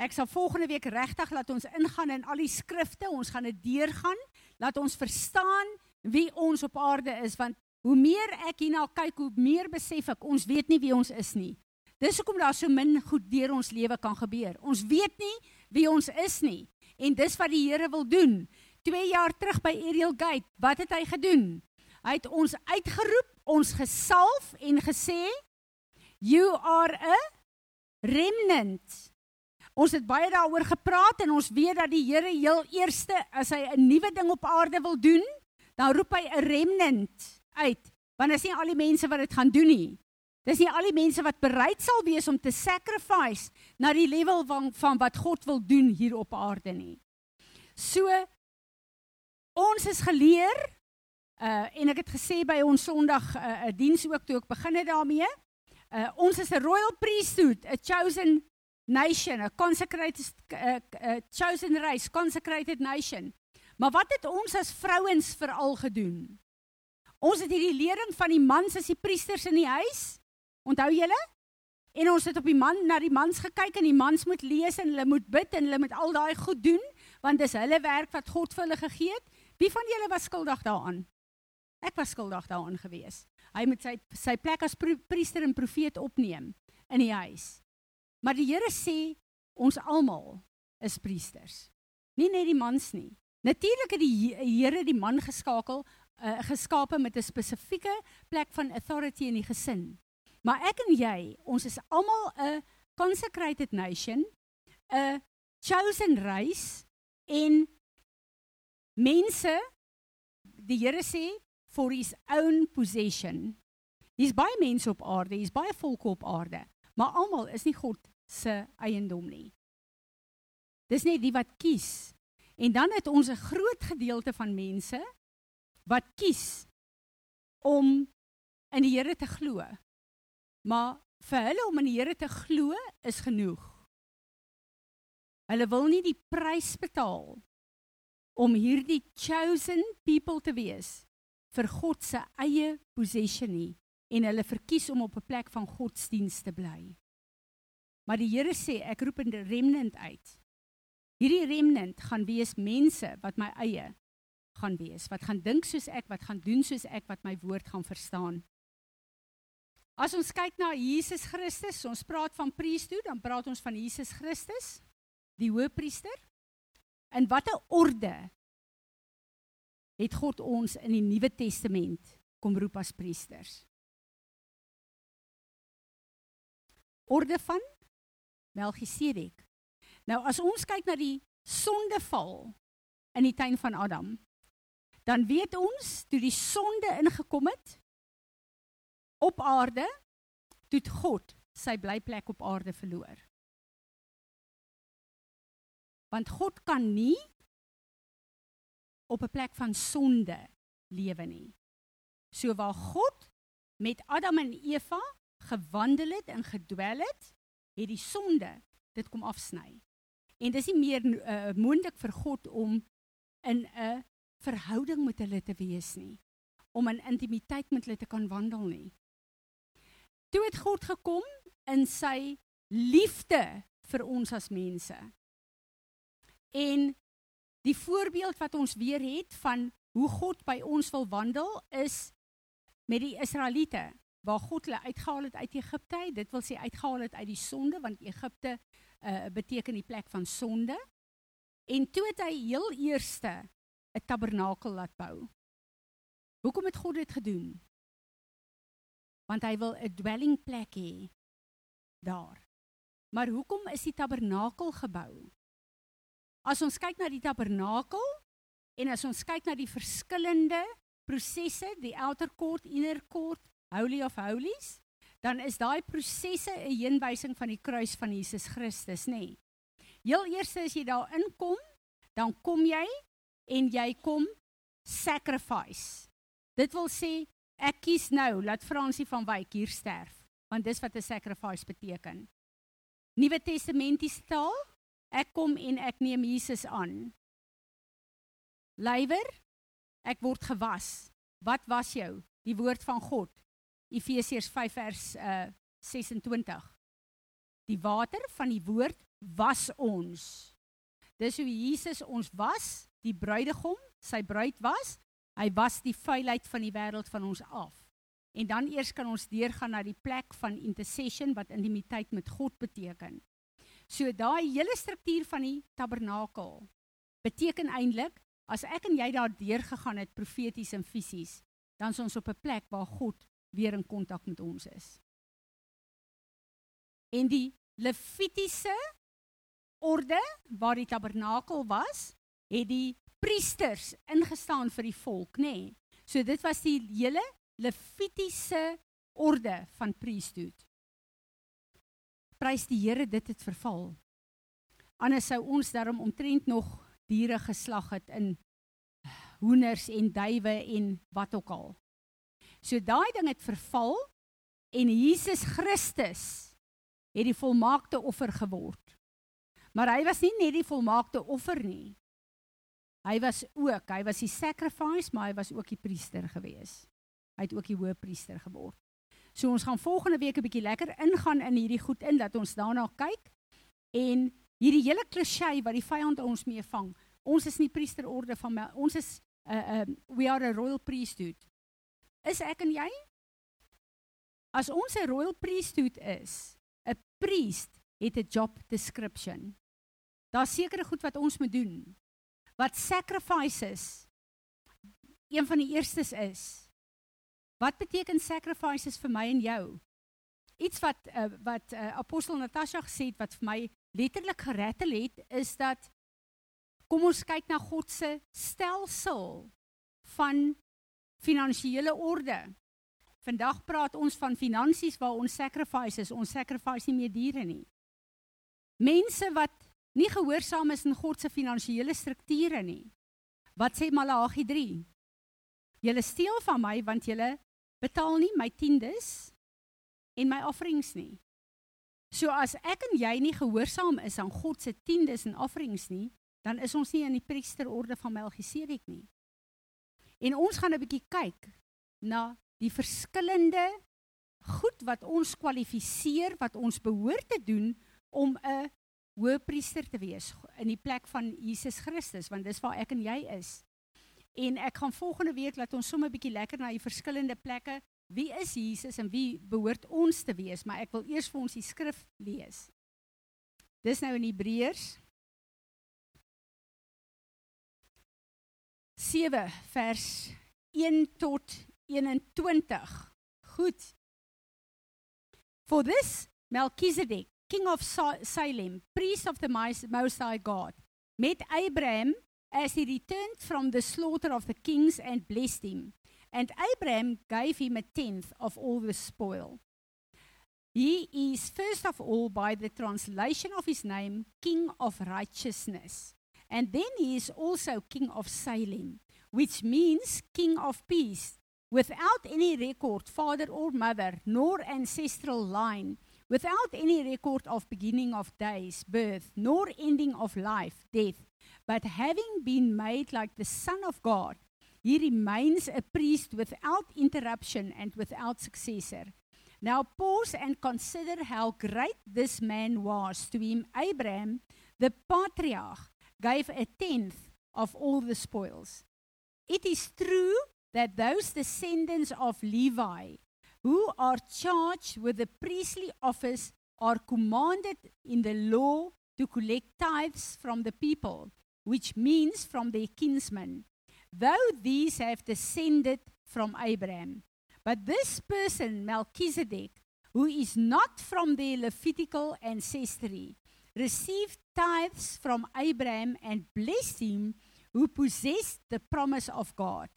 Ek sal volgende week regtig laat ons ingaan in al die skrifte, ons gaan dit deurgaan, laat ons verstaan wie ons op aarde is want hoe meer ek hierna kyk, hoe meer besef ek ons weet nie wie ons is nie. Dis hoekom daar so min goed deur ons lewe kan gebeur. Ons weet nie wie ons is nie en dis wat die Here wil doen. 2 jaar terug by Ariel Gate, wat het hy gedoen? Hy het ons uitgeroep, ons gesalf en gesê You are a remnant. Ons het baie daaroor gepraat en ons weet dat die Here heel eerste as hy 'n nuwe ding op aarde wil doen, dan roep hy 'n remnant uit. Want is nie al die mense wat dit gaan doen nie. Dis nie al die mense wat bereid sal wees om te sacrifice na die level van van wat God wil doen hier op aarde nie. So ons is geleer uh en ek het gesê by ons Sondag 'n uh, uh, diens ook toe ek begin het daarmee Uh, ons is 'n royal priesthood, a chosen nation, a consecrated uh, uh, chosen race, consecrated nation. Maar wat het ons as vrouens veral gedoen? Ons het hierdie lering van die mans as die priesters in die huis. Onthou julle? En ons het op die man na die mans gekyk en die mans moet lees en hulle moet bid en hulle moet al daai goed doen want dis hulle werk wat God vir hulle gegee het. Wie van julle was skuldig daaraan? Ek was skuldig daaraan gewees. Hy moet sy sy plek as priester en profeet opneem in die huis. Maar die Here sê ons almal is priesters. Nie net die mans nie. Natuurlik het die Here die man geskakel uh, geskape met 'n spesifieke plek van authority in die gesin. Maar ek en jy, ons is almal 'n consecrated nation, 'n chosen race en mense die Here sê for his own possession. Hier's baie mense op aarde, hier's baie volke op aarde, maar almal is nie God se eiendom nie. Dis net die wat kies. En dan het ons 'n groot gedeelte van mense wat kies om in die Here te glo. Maar vir hulle om in die Here te glo is genoeg. Hulle wil nie die prys betaal om hierdie chosen people te wees vir God se eie possession nie en hulle verkies om op 'n plek van godsdienst te bly. Maar die Here sê ek roep 'n remnant uit. Hierdie remnant gaan wees mense wat my eie gaan wees, wat gaan dink soos ek, wat gaan doen soos ek, wat my woord gaan verstaan. As ons kyk na Jesus Christus, ons praat van priesthood, dan praat ons van Jesus Christus, die hoëpriester. In watter orde het God ons in die Nuwe Testament kom roep as priesters. Orde van Melchisedek. Nou as ons kyk na die sondeval in die tuin van Adam, dan weet ons toe die sonde ingekom het op aarde, toe God sy blyplek op aarde verloor. Want God kan nie op 'n plek van sonde lewe nie. So waar God met Adam en Eva gewandel het en gedwel het, het die sonde dit kom afsny. En dis nie meer uh, moontlik vir God om in 'n verhouding met hulle te wees nie, om in intimiteit met hulle te kan wandel nie. Toe het God gekom in sy liefde vir ons as mense. En die voorbeeld wat ons weer het van hoe God by ons wil wandel is met die Israeliete waar God hulle uitgehaal het uit Egipte. Dit wil sê uitgehaal het uit die sonde want Egipte uh, beteken die plek van sonde. En toe het hy heel eerste 'n tabernakel laat bou. Hoekom het God dit gedoen? Want hy wil 'n dwelling plek hê daar. Maar hoekom is die tabernakel gebou? As ons kyk na die tabernakel en as ons kyk na die verskillende prosesse, die outer court, inner court, holy of holies, dan is daai prosesse 'n heenwysing van die kruis van Jesus Christus, nê. Nee. Heel eers as jy daar inkom, dan kom jy en jy kom sacrifice. Dit wil sê ek kies nou laat Fransie van Wyk hier sterf, want dis wat 'n sacrifice beteken. Nuwe Testamentiese taal, ek kom en ek neem Jesus aan. Lywer, ek word gewas. Wat was jou? Die woord van God. Efesiërs 5 vers uh 26. Die water van die woord was ons. Dis hoe Jesus ons was, die bruidegom, sy bruid was. Hy was die vuilheid van die wêreld van ons af. En dan eers kan ons deurgaan na die plek van intercession wat intimiteit met God beteken. So daai hele struktuur van die tabernakel beteken eintlik as ek en jy daar deur gegaan het profeties en fisies, dan is ons op 'n plek waar God weer in kontak met ons is. En die Levitiese orde waar die tabernakel was, het die priesters ingestaan vir die volk, nê? Nee. So dit was die hele Levitiese orde van priesthood. Prys die Here dit het verval. Anders sou ons daarom omtrent nog diere geslag het in hoenders en duwe en wat ook al. So daai ding het verval en Jesus Christus het die volmaakte offer geword. Maar hy was nie net die volmaakte offer nie. Hy was ook, hy was die sacrifice, maar hy was ook die priester gewees. Hy het ook die hoëpriester geword. So ons gaan volgende week 'n bietjie lekker ingaan in hierdie goed in dat ons daarna kyk en hierdie hele klisjé wat die vyand ons mee vang. Ons is nie priesterorde van my, ons is 'n uh, uh, we are a royal priesthood. Is ek en jy? As ons 'n royal priesthood is, 'n priest het 'n job description. Daar's sekere goed wat ons moet doen. Wat sacrifices een van die eerstes is. Wat beteken sacrifices vir my en jou? Iets wat uh, wat uh, apostel Natasha gesê het wat vir my letterlik gerettel het is dat kom ons kyk na God se stelsel van finansiële orde. Vandag praat ons van finansies waar ons sacrifices, ons sacrifice nie meer diere nie. Mense wat nie gehoorsaam is in God se finansiële strukture nie. Wat sê Malagi 3? Julle steel van my want julle betaal nie my tiendes en my offerings nie. So as ek en jy nie gehoorsaam is aan God se tiendes en offerings nie, dan is ons nie in die priesterorde van Melchisedek nie. En ons gaan 'n bietjie kyk na die verskillende goed wat ons kwalifiseer wat ons behoort te doen om 'n hoëpriester te wees in die plek van Jesus Christus want dis waar ek en jy is. En ek gaan volgende week laat ons sommer 'n bietjie lekker na die verskillende plekke wie is Jesus en wie behoort ons te wees, maar ek wil eers vir ons die skrif lees. Dis nou in Hebreërs 7 vers 1 tot 21. Goed. For this Melchizedek, king of Salem, priest of the Most High God, met Abraham as he returned from the slaughter of the kings and blessed him. And Abraham gave him a tenth of all the spoil. He is first of all, by the translation of his name, King of Righteousness. And then he is also king of Salem, which means king of peace, without any record, father or mother, nor ancestral line, without any record of beginning of days, birth, nor ending of life, death, but having been made like the Son of God, he remains a priest without interruption and without successor. Now pause and consider how great this man was to him, Abraham, the patriarch gave a tenth of all the spoils. It is true that those descendants of Levi who are charged with the priestly office are commanded in the law to collect tithes from the people, which means from their kinsmen, though these have descended from Abraham. But this person, Melchizedek, who is not from their Levitical ancestry, received tithes from Abraham and blessed him who possessed the promise of God.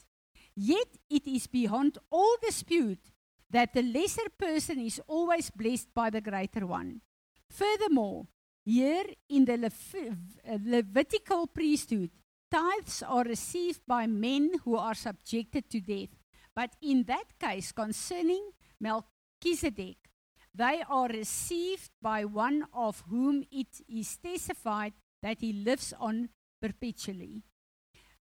Yet it is beyond all dispute that the lesser person is always blessed by the greater one. Furthermore, here in the Lev- uh, Levitical priesthood, tithes are received by men who are subjected to death. But in that case, concerning Melchizedek, they are received by one of whom it is testified that he lives on perpetually.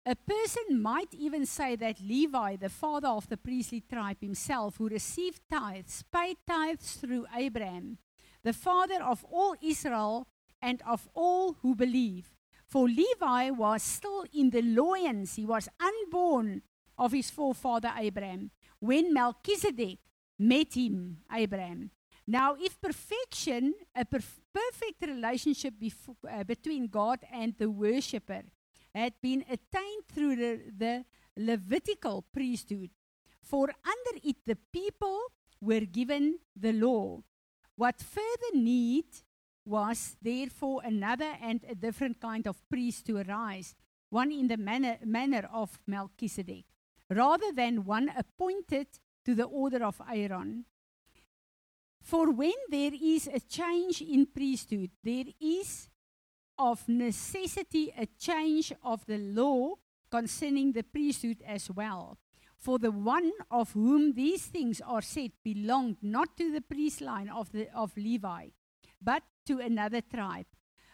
A person might even say that Levi, the father of the priestly tribe himself, who received tithes, paid tithes through Abraham, the father of all Israel and of all who believe. For Levi was still in the loins, he was unborn of his forefather Abraham, when Melchizedek met him, Abraham. Now, if perfection, a perf- perfect relationship uh, between God and the worshipper, had been attained through the, the Levitical priesthood, for under it the people were given the law. What further need was therefore another and a different kind of priest to arise, one in the manner, manner of Melchizedek, rather than one appointed to the order of Aaron. For when there is a change in priesthood, there is of necessity a change of the law concerning the priesthood as well. For the one of whom these things are said belonged not to the priest line of, the, of Levi, but to another tribe,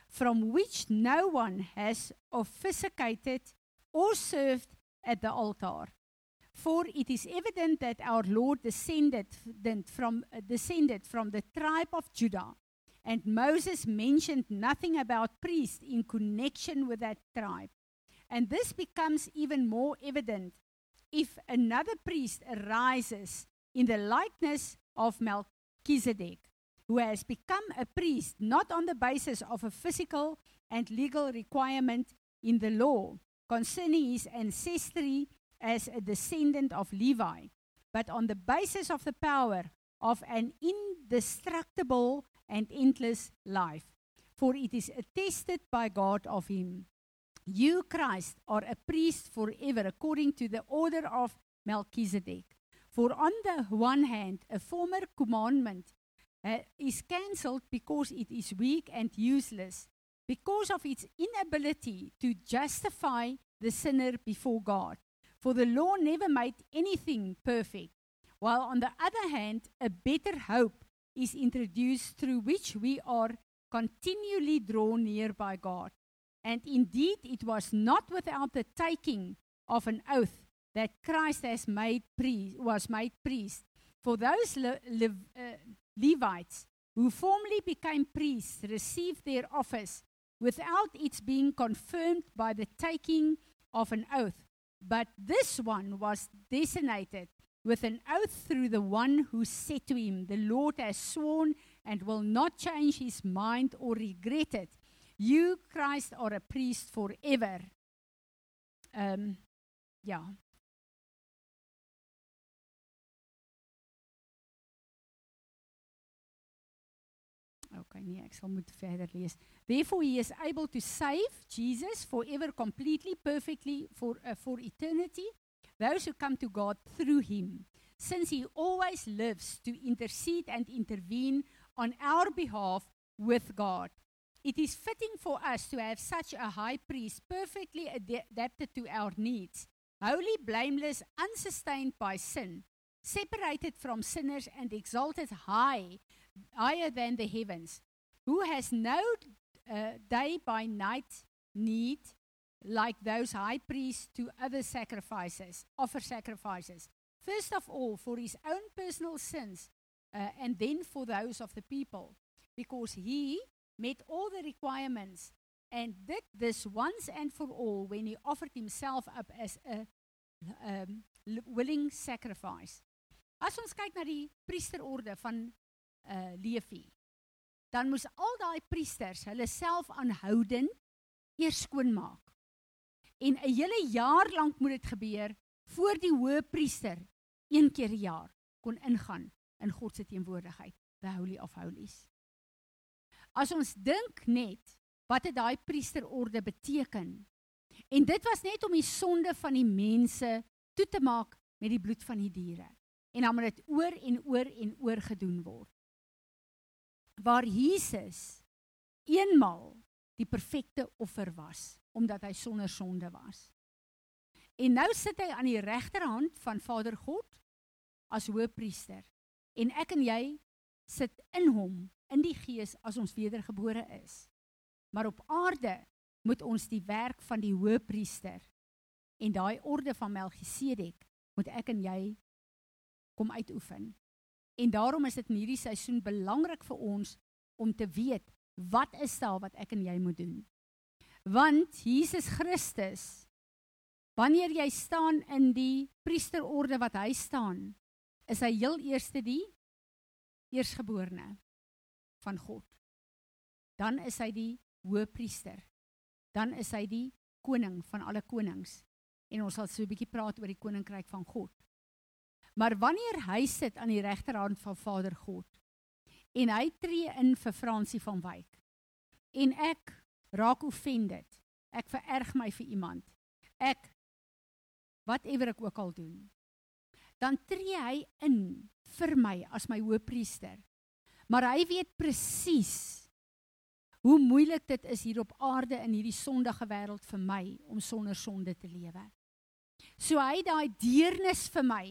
from which no one has officiated or served at the altar. For it is evident that our Lord descended from, descended from the tribe of Judah, and Moses mentioned nothing about priests in connection with that tribe. And this becomes even more evident if another priest arises in the likeness of Melchizedek, who has become a priest not on the basis of a physical and legal requirement in the law concerning his ancestry as a descendant of Levi, but on the basis of the power of an indestructible and endless life. For it is attested by God of him. You, Christ, are a priest forever according to the order of Melchizedek. For on the one hand, a former commandment uh, is cancelled because it is weak and useless, because of its inability to justify the sinner before God. For the law never made anything perfect. While on the other hand, a better hope is introduced through which we are continually drawn near by God. And indeed, it was not without the taking of an oath that Christ made priest, was made priest. For those Le- Le- uh, Levites who formerly became priests received their office without its being confirmed by the taking of an oath. But this one was designated with an oath through the one who said to him, The Lord has sworn and will not change his mind or regret it. You, Christ, are a priest forever. Um, yeah. Okay, nee, ek sal moet verder lees. Therefore he is able to save Jesus forever completely perfectly for uh, for eternity those who come to God through him. Since he always lives to intercede and intervene on our behalf with God. It is fitting for us to have such a high priest perfectly ad- adapted to our needs, holy, blameless, unsustained by sin, separated from sinners and exalted high, higher than the heavens, who has no uh, day by night need like those high priests to other sacrifices, offer sacrifices. First of all, for his own personal sins, uh, and then for those of the people, because he met all the requirements and did this once and for all when he offered himself up as a um, willing sacrifice. As ons kyk na die priesterorde van uh Levi, dan moes al daai priesters hulle self aanhoudend eers skoonmaak. En 'n hele jaar lank moet dit gebeur voor die hoë priester een keer per jaar kon ingaan in God se teenwoordigheid, the holy of holies. As ons dink net wat het daai priesterorde beteken? En dit was net om die sonde van die mense toe te maak met die bloed van die diere. En dan moet dit oor en oor en oor gedoen word. Waar Jesus eenmal die perfekte offer was omdat hy sonder sonde was. En nou sit hy aan die regterhand van Vader God as hoëpriester. En ek en jy sit in hom in die gees as ons wedergebore is. Maar op aarde moet ons die werk van die hoëpriester en daai orde van Melchisedek moet ek en jy kom uitoefen. En daarom is dit in hierdie seisoen belangrik vir ons om te weet wat is daar wat ek en jy moet doen. Want Jesus Christus wanneer jy staan in die priesterorde wat hy staan, is hy heel eerste die eersgeborene van God. Dan is hy die hoëpriester. Dan is hy die koning van alle konings. En ons sal so 'n bietjie praat oor die koninkryk van God. Maar wanneer hy sit aan die regterhand van Vader God en hy tree in vir Fransie van Wyk en ek raak offended. Ek vererg my vir iemand. Ek whatever ek ook al doen. Dan tree hy in vir my as my hoëpriester. Maar hy weet presies hoe moeilik dit is hier op aarde in hierdie sondige wêreld vir my om sonder sonde te lewe. So hy daai deernis vir my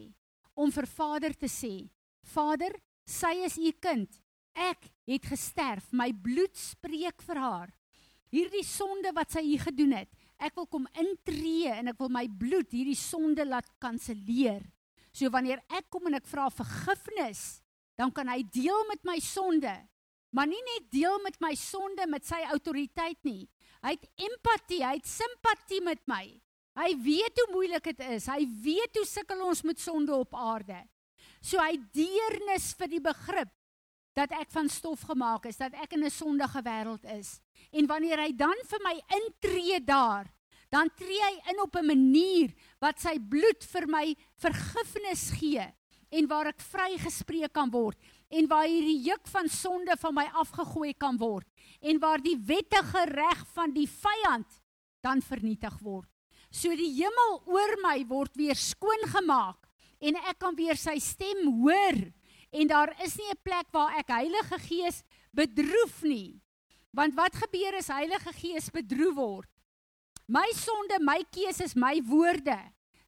om vir Vader te sê: Vader, sy is u kind. Ek het gesterf. My bloed spreek vir haar. Hierdie sonde wat sy hier gedoen het, ek wil kom intree en ek wil my bloed hierdie sonde laat kanselleer. So wanneer ek kom en ek vra vergifnis, dan kan hy deel met my sonde. Maar nie net deel met my sonde met sy autoriteit nie. Hy het empatie, hy het simpatie met my. Hy weet hoe moeilik dit is. Hy weet hoe sukkel ons met sonde op aarde. So hy deernis vir die begrip dat ek van stof gemaak is, dat ek in 'n sondige wêreld is. En wanneer hy dan vir my intree daar, dan tree hy in op 'n manier wat sy bloed vir my vergifnis gee en waar ek vrygespreek kan word en waar hierdie juk van sonde van my afgegooi kan word en waar die wettige reg van die vyand dan vernietig word. So die hemel oor my word weer skoon gemaak en ek kan weer sy stem hoor en daar is nie 'n plek waar ek Heilige Gees bedroef nie. Want wat gebeur as Heilige Gees bedroef word? My sonde, my keuses, my woorde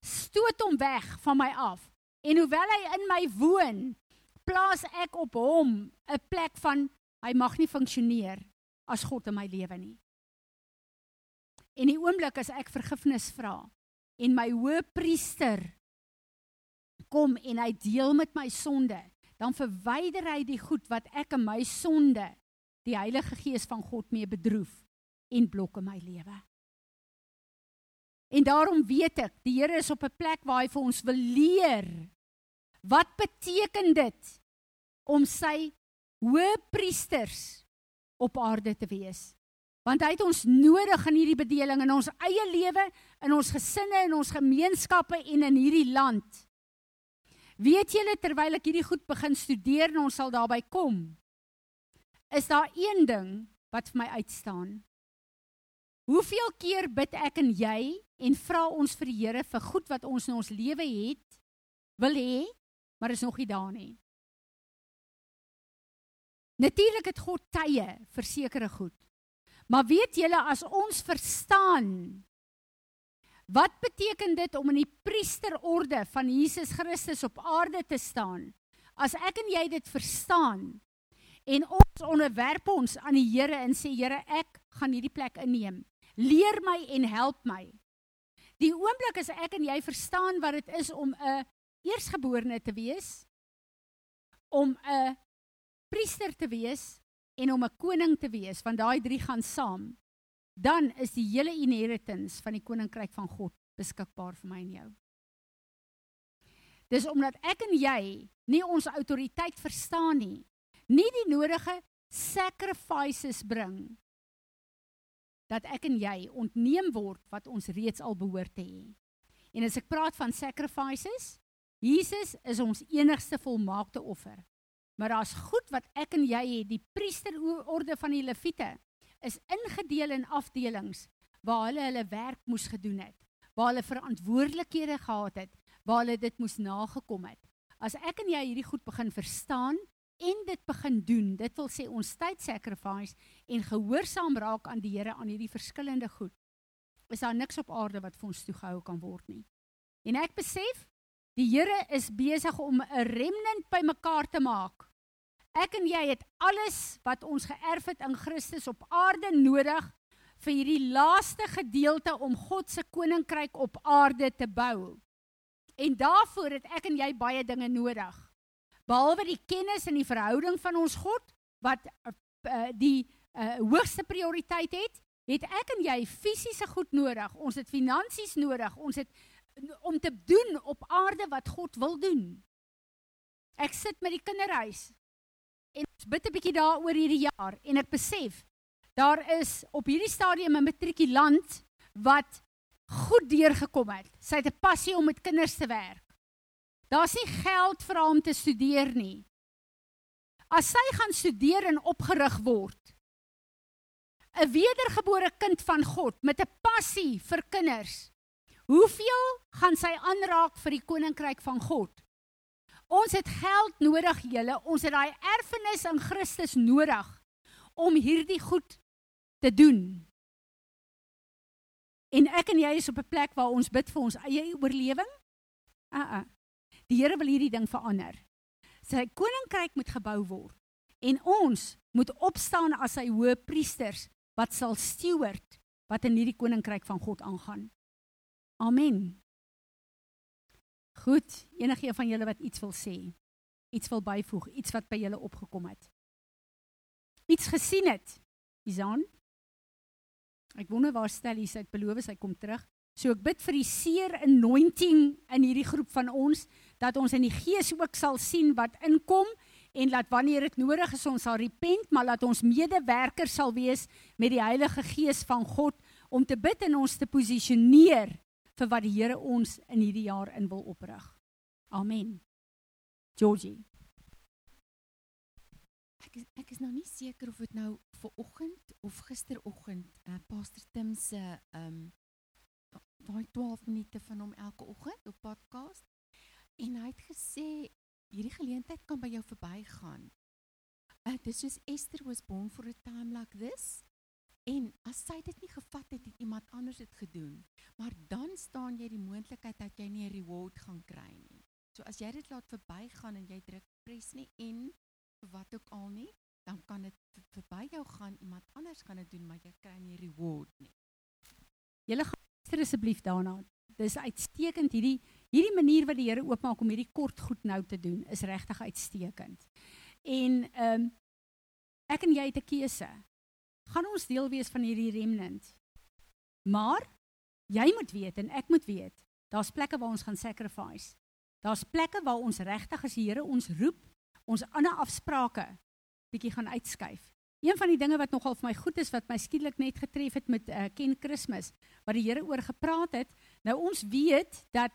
stoot hom weg van my af. En hoewel hy in my woon, plaas ek op hom 'n plek van hy mag nie funksioneer as God in my lewe nie. En die oomblik as ek vergifnis vra en my hoëpriester kom en hy deel met my sonde, dan verwyder hy die goed wat ek in my sonde die Heilige Gees van God mee bedroef en blok in my lewe. En daarom weet ek, die Here is op 'n plek waar hy vir ons wil leer. Wat beteken dit om sy hoëpriesters op aarde te wees? Want hy het ons nodig in hierdie bedeling in ons eie lewe, in ons gesinne, in ons gemeenskappe en in hierdie land. Weet julle terwyl ek hierdie goed begin studeer en ons sal daarby kom, is daar een ding wat vir my uitstaan. Hoeveel keer bid ek en jy en vra ons vir die Here vir goed wat ons in ons lewe het, wil hê, maar is nog nie daar nie. Natuurlik het God tye vir sekere goed. Maar weet julle as ons verstaan wat beteken dit om in die priesterorde van Jesus Christus op aarde te staan? As ek en jy dit verstaan en ons onderwerp ons aan die Here en sê Here, ek gaan hierdie plek inneem. Leer my en help my. Die oomblik as ek en jy verstaan wat dit is om 'n eersgeborene te wees, om 'n priester te wees en om 'n koning te wees, want daai drie gaan saam, dan is die hele inheritance van die koninkryk van God beskikbaar vir my en jou. Dis omdat ek en jy nie ons autoriteit verstaan nie. Nie die nodige sacrifices bring dat ek en jy ontneem word wat ons reeds al behoort te hê. En as ek praat van sacrifices, Jesus is ons enigste volmaakte offer. Maar daar's goed wat ek en jy het, die priesterorde van die leviete is ingedeel in afdelings waar hulle hulle werk moes gedoen het, waar hulle verantwoordelikhede gehad het, waar hulle dit moes nagekom het. As ek en jy hierdie goed begin verstaan en dit begin doen, dit wil sê ons tyd sacrifice en gehoorsaam raak aan die Here aan hierdie verskillende goed, is daar niks op aarde wat vir ons toegehou kan word nie. En ek besef die Here is besig om 'n remnant bymekaar te maak. Ek en jy het alles wat ons geërf het in Christus op aarde nodig vir hierdie laaste gedeelte om God se koninkryk op aarde te bou. En daarvoor het ek en jy baie dinge nodig behalwe die kennis en die verhouding van ons God wat uh, die uh, hoogste prioriteit het, het ek en jy fisiese goed nodig. Ons het finansies nodig. Ons het om te doen op aarde wat God wil doen. Ek sit met die kinderhuis en ons bid 'n bietjie daaroor hierdie jaar en ek besef daar is op hierdie stadium 'n matrikulant wat goed deurgekom het. Sy het 'n passie om met kinders te werk. Daar's nie geld vir haar om te studeer nie. As sy gaan studeer en opgerig word, 'n wedergebore kind van God met 'n passie vir kinders, hoeveel gaan sy aanraak vir die koninkryk van God? Ons het geld nodig, julle. Ons het daai erfenis in Christus nodig om hierdie goed te doen. En ek en jy is op 'n plek waar ons bid vir ons eie oorlewing. Uh uh. Die Here wil hierdie ding verander. Sy koninkryk moet gebou word en ons moet opstaan as sy hoë priesters wat sal steward wat in hierdie koninkryk van God aangaan. Amen. Goed, enige een van julle wat iets wil sê, iets wil byvoeg, iets wat by julle opgekom het. Iets gesien het. Isaan? Ek wonder waar Stelly sy het beloof sy kom terug. So ek bid vir die seer anointing in hierdie groep van ons dat ons in die gees ook sal sien wat inkom en laat wanneer dit nodig is ons sal repent, maar laat ons medewerkers sal wees met die Heilige Gees van God om te bid en ons te posisioneer vir wat die Here ons in hierdie jaar in wil oprig. Amen. Georgie. Ek is, ek is nou nie seker of dit nou vir oggend of gisteroggend uh, Pastor Tim se ehm um, daai 12 minute van hom elke oggend op podcast en hy het gesê hierdie geleentheid kan by jou verbygaan. Uh, dis soos Esther was born for a time like this. En as sy dit nie gevat het, het iemand anders dit gedoen. Maar dan staan jy die moontlikheid dat jy nie 'n reward gaan kry nie. So as jy dit laat verbygaan en jy druk press nie en wat ook al nie, dan kan dit verby jou gaan. Iemand anders gaan dit doen, maar jy kry nie reward nie. Julle gaan asseblief daarna. Dis uitstekend hierdie hierdie manier wat die Here oopmaak om hierdie kort goed nou te doen is regtig uitstekend. En ehm um, ek en jy het 'n keuse. Gaan ons deel wees van hierdie remnant? Maar jy moet weet en ek moet weet, daar's plekke waar ons gaan sacrifice. Daar's plekke waar ons regtig as die Here ons roep, ons ander afsprake bietjie gaan uitskuif. Een van die dinge wat nogal vir my goed is wat my skielik net getref het met uh, Ken Kersfees, wat die Here oor gepraat het. Nou ons weet dat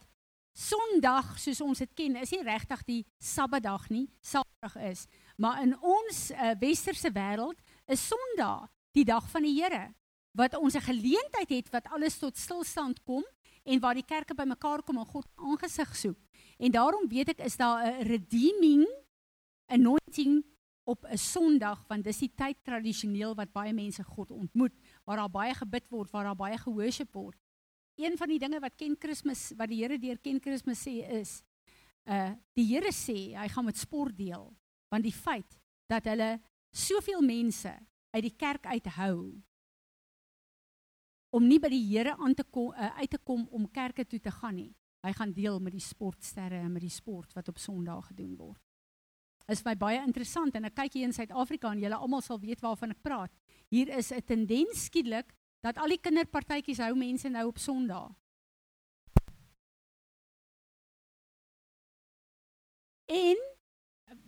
Sondag, soos ons dit ken, is nie regtig die Sabbatdag nie, Saterdag is. Maar in ons uh, westerse wêreld is Sondag die dag van die Here wat ons 'n geleentheid het wat alles tot stilstand kom en waar die kerke bymekaar kom en God aangesig soek. En daarom weet ek is daar 'n redeeming anointing op 'n Sondag want dis die tyd tradisioneel wat baie mense God ontmoet, waar daar baie gebid word, waar daar baie gehoorship word een van die dinge wat ken Kersfees wat die Here deur ken Kersfees sê is uh die Here sê hy gaan met sport deel want die feit dat hulle soveel mense uit die kerk uithou om nie by die Here aan te kom uh, uit te kom om kerke toe te gaan nie hy gaan deel met die sportsterre en met die sport wat op Sondag gedoen word is my baie interessant en ek kyk hier in Suid-Afrika en julle almal sal weet waarvan ek praat hier is 'n tendens skielik dat al die kinderpartytjies hou mense nou op Sondag. En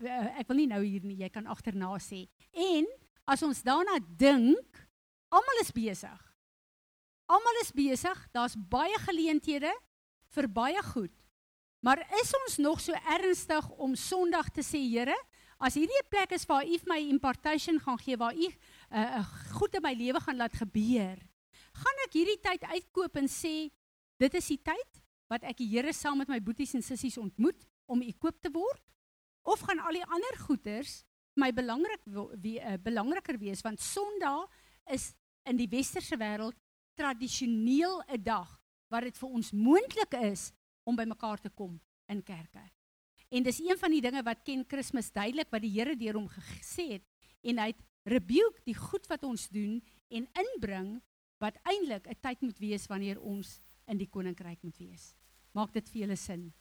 uh, ek wil nie nou hier nie, jy kan agterna sê. En as ons daarna dink, almal is besig. Almal is besig, daar's baie geleenthede vir baie goed. Maar is ons nog so ernstig om Sondag te sê, Here, as hierdie 'n plek is waar U my impartation gaan gee, waar U 'n uh, uh, goed in my lewe gaan laat gebeur, gaan ek hierdie tyd uitkoop en sê, dit is die tyd wat ek die Here saam met my boeties en sissies ontmoet om ekoop te word? Of gaan al die ander goeders my belangrik wie uh, belangriker wees want Sondag is in die westerse wêreld tradisioneel 'n dag wat dit vir ons moontlik is om by mekaar te kom in kerke. En dis een van die dinge wat ken Kersfees duidelik wat die Here deur hom gesê het en hy het rebuke die goed wat ons doen en inbring wat eintlik 'n tyd moet wees wanneer ons in die koninkryk moet wees. Maak dit vir julle sin?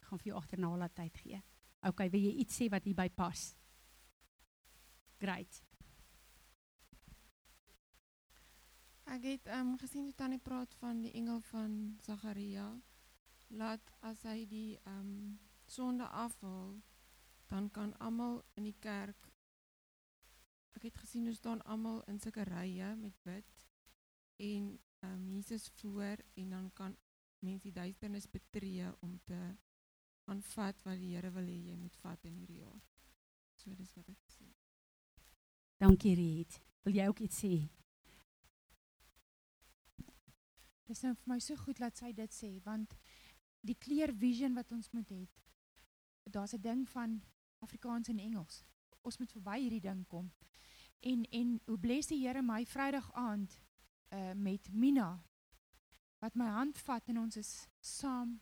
Ek gaan vir jou agterna laat tyd gee. OK, wil jy iets sê wat hierby pas? Great. Ek het um, gesien Tannie praat van die engel van Sagaria laat as hy die um sonde afhaal dan kan almal in die kerk ek het gesien hoe staan almal in sulke rye met bid en um Jesus voor en dan kan mense die duisternis betree om te aanvat wat die Here wil hê jy moet vat in hierdie jaar. So dis wat ek sê. Dankie Riet. Wil jy ook iets sê? Dis nou vir my so goed dat sy dit sê want die clear vision wat ons moet hê. Daar's 'n ding van Afrikaans en Engels. Ons moet verby hierdie ding kom. En en hoe bless die Here my Vrydag aand uh met Mina wat my hand vat en ons is saam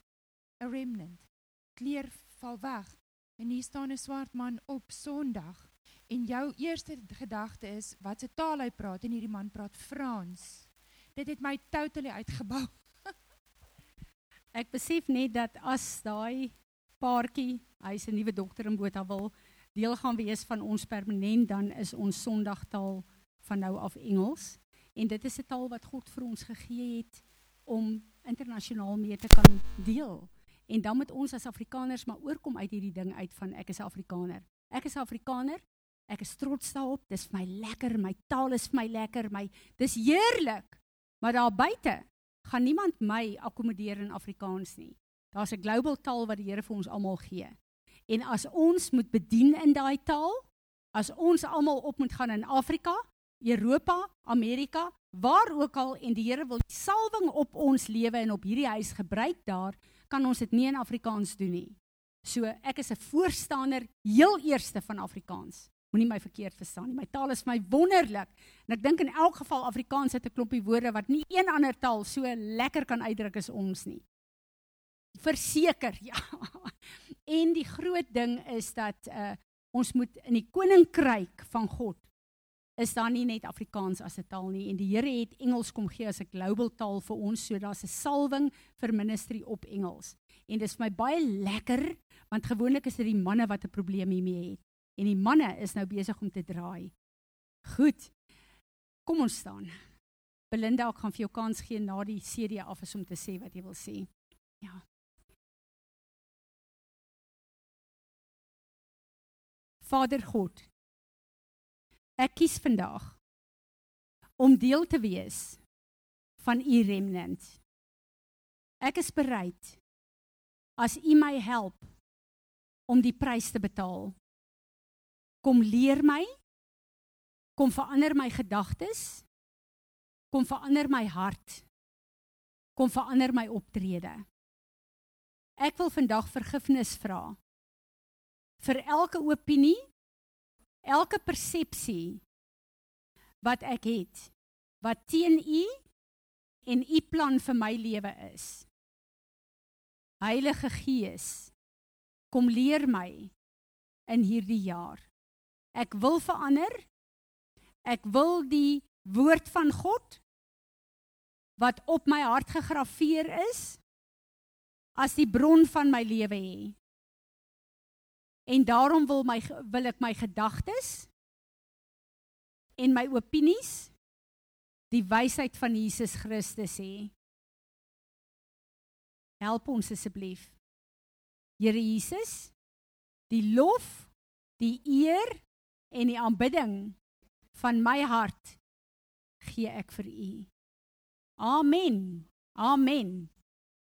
'n remnant. Kleer val weg en hier staan 'n swart man op Sondag en jou eerste gedagte is wat se taal hy praat en hierdie man praat Frans dit het my totally uitgebou. ek besef net dat as daai paartjie, hy's 'n nuwe dokter in Botawil, deel gaan wees van ons permanent dan is ons Sondagtaal van nou af Engels en dit is 'n taal wat God vir ons gegee het om internasionaal mee te kan deel. En dan moet ons as Afrikaners maar oorkom uit hierdie ding uit van ek is 'n Afrikaner. Ek is 'n Afrikaner. Ek is trots daarop. Dis vir my lekker. My taal is vir my lekker. My dis heerlik. Maar daar buite gaan niemand my akkommodeer in Afrikaans nie. Daar's 'n global taal wat die Here vir ons almal gee. En as ons moet bedien in daai taal, as ons almal op moet gaan in Afrika, Europa, Amerika, waar ook al en die Here wil salwing op ons lewe en op hierdie huis gebruik daar, kan ons dit nie in Afrikaans doen nie. So ek is 'n voorstander heel eerste van Afrikaans. Moenie my verkeerd verstaan nie. My taal is vir my wonderlik. En ek dink in elk geval Afrikaans het 'n klompie woorde wat nie een ander taal so lekker kan uitdruk as ons nie. Verseker, ja. En die groot ding is dat uh ons moet in die koninkryk van God is daar nie net Afrikaans as 'n taal nie en die Here het Engels kom gee as 'n global taal vir ons so daar's 'n salwing vir ministry op Engels. En dit is vir my baie lekker want gewoonlik is dit die manne wat 'n probleem hiermee het en die manne is nou besig om te draai. Goed. Kom ons staan. Belinda, ek gaan vir jou kans gee na die CD af is om te sê wat jy wil sê. Ja. Vader God. Ek kies vandag om deel te wees van u remnant. Ek is bereid as u my help om die prys te betaal kom leer my. Kom verander my gedagtes. Kom verander my hart. Kom verander my optrede. Ek wil vandag vergifnis vra. Vir elke opinie elke persepsie wat ek het wat teen u en u plan vir my lewe is. Heilige Gees kom leer my in hierdie jaar Ek wil verander. Ek wil die woord van God wat op my hart gegraveer is as die bron van my lewe hê. En daarom wil my wil ek my gedagtes en my opinies die wysheid van Jesus Christus hê. Help ons asseblief. Here Jesus, Die lof, die eer en die aanbidding van my hart gee ek vir U. Amen. Amen.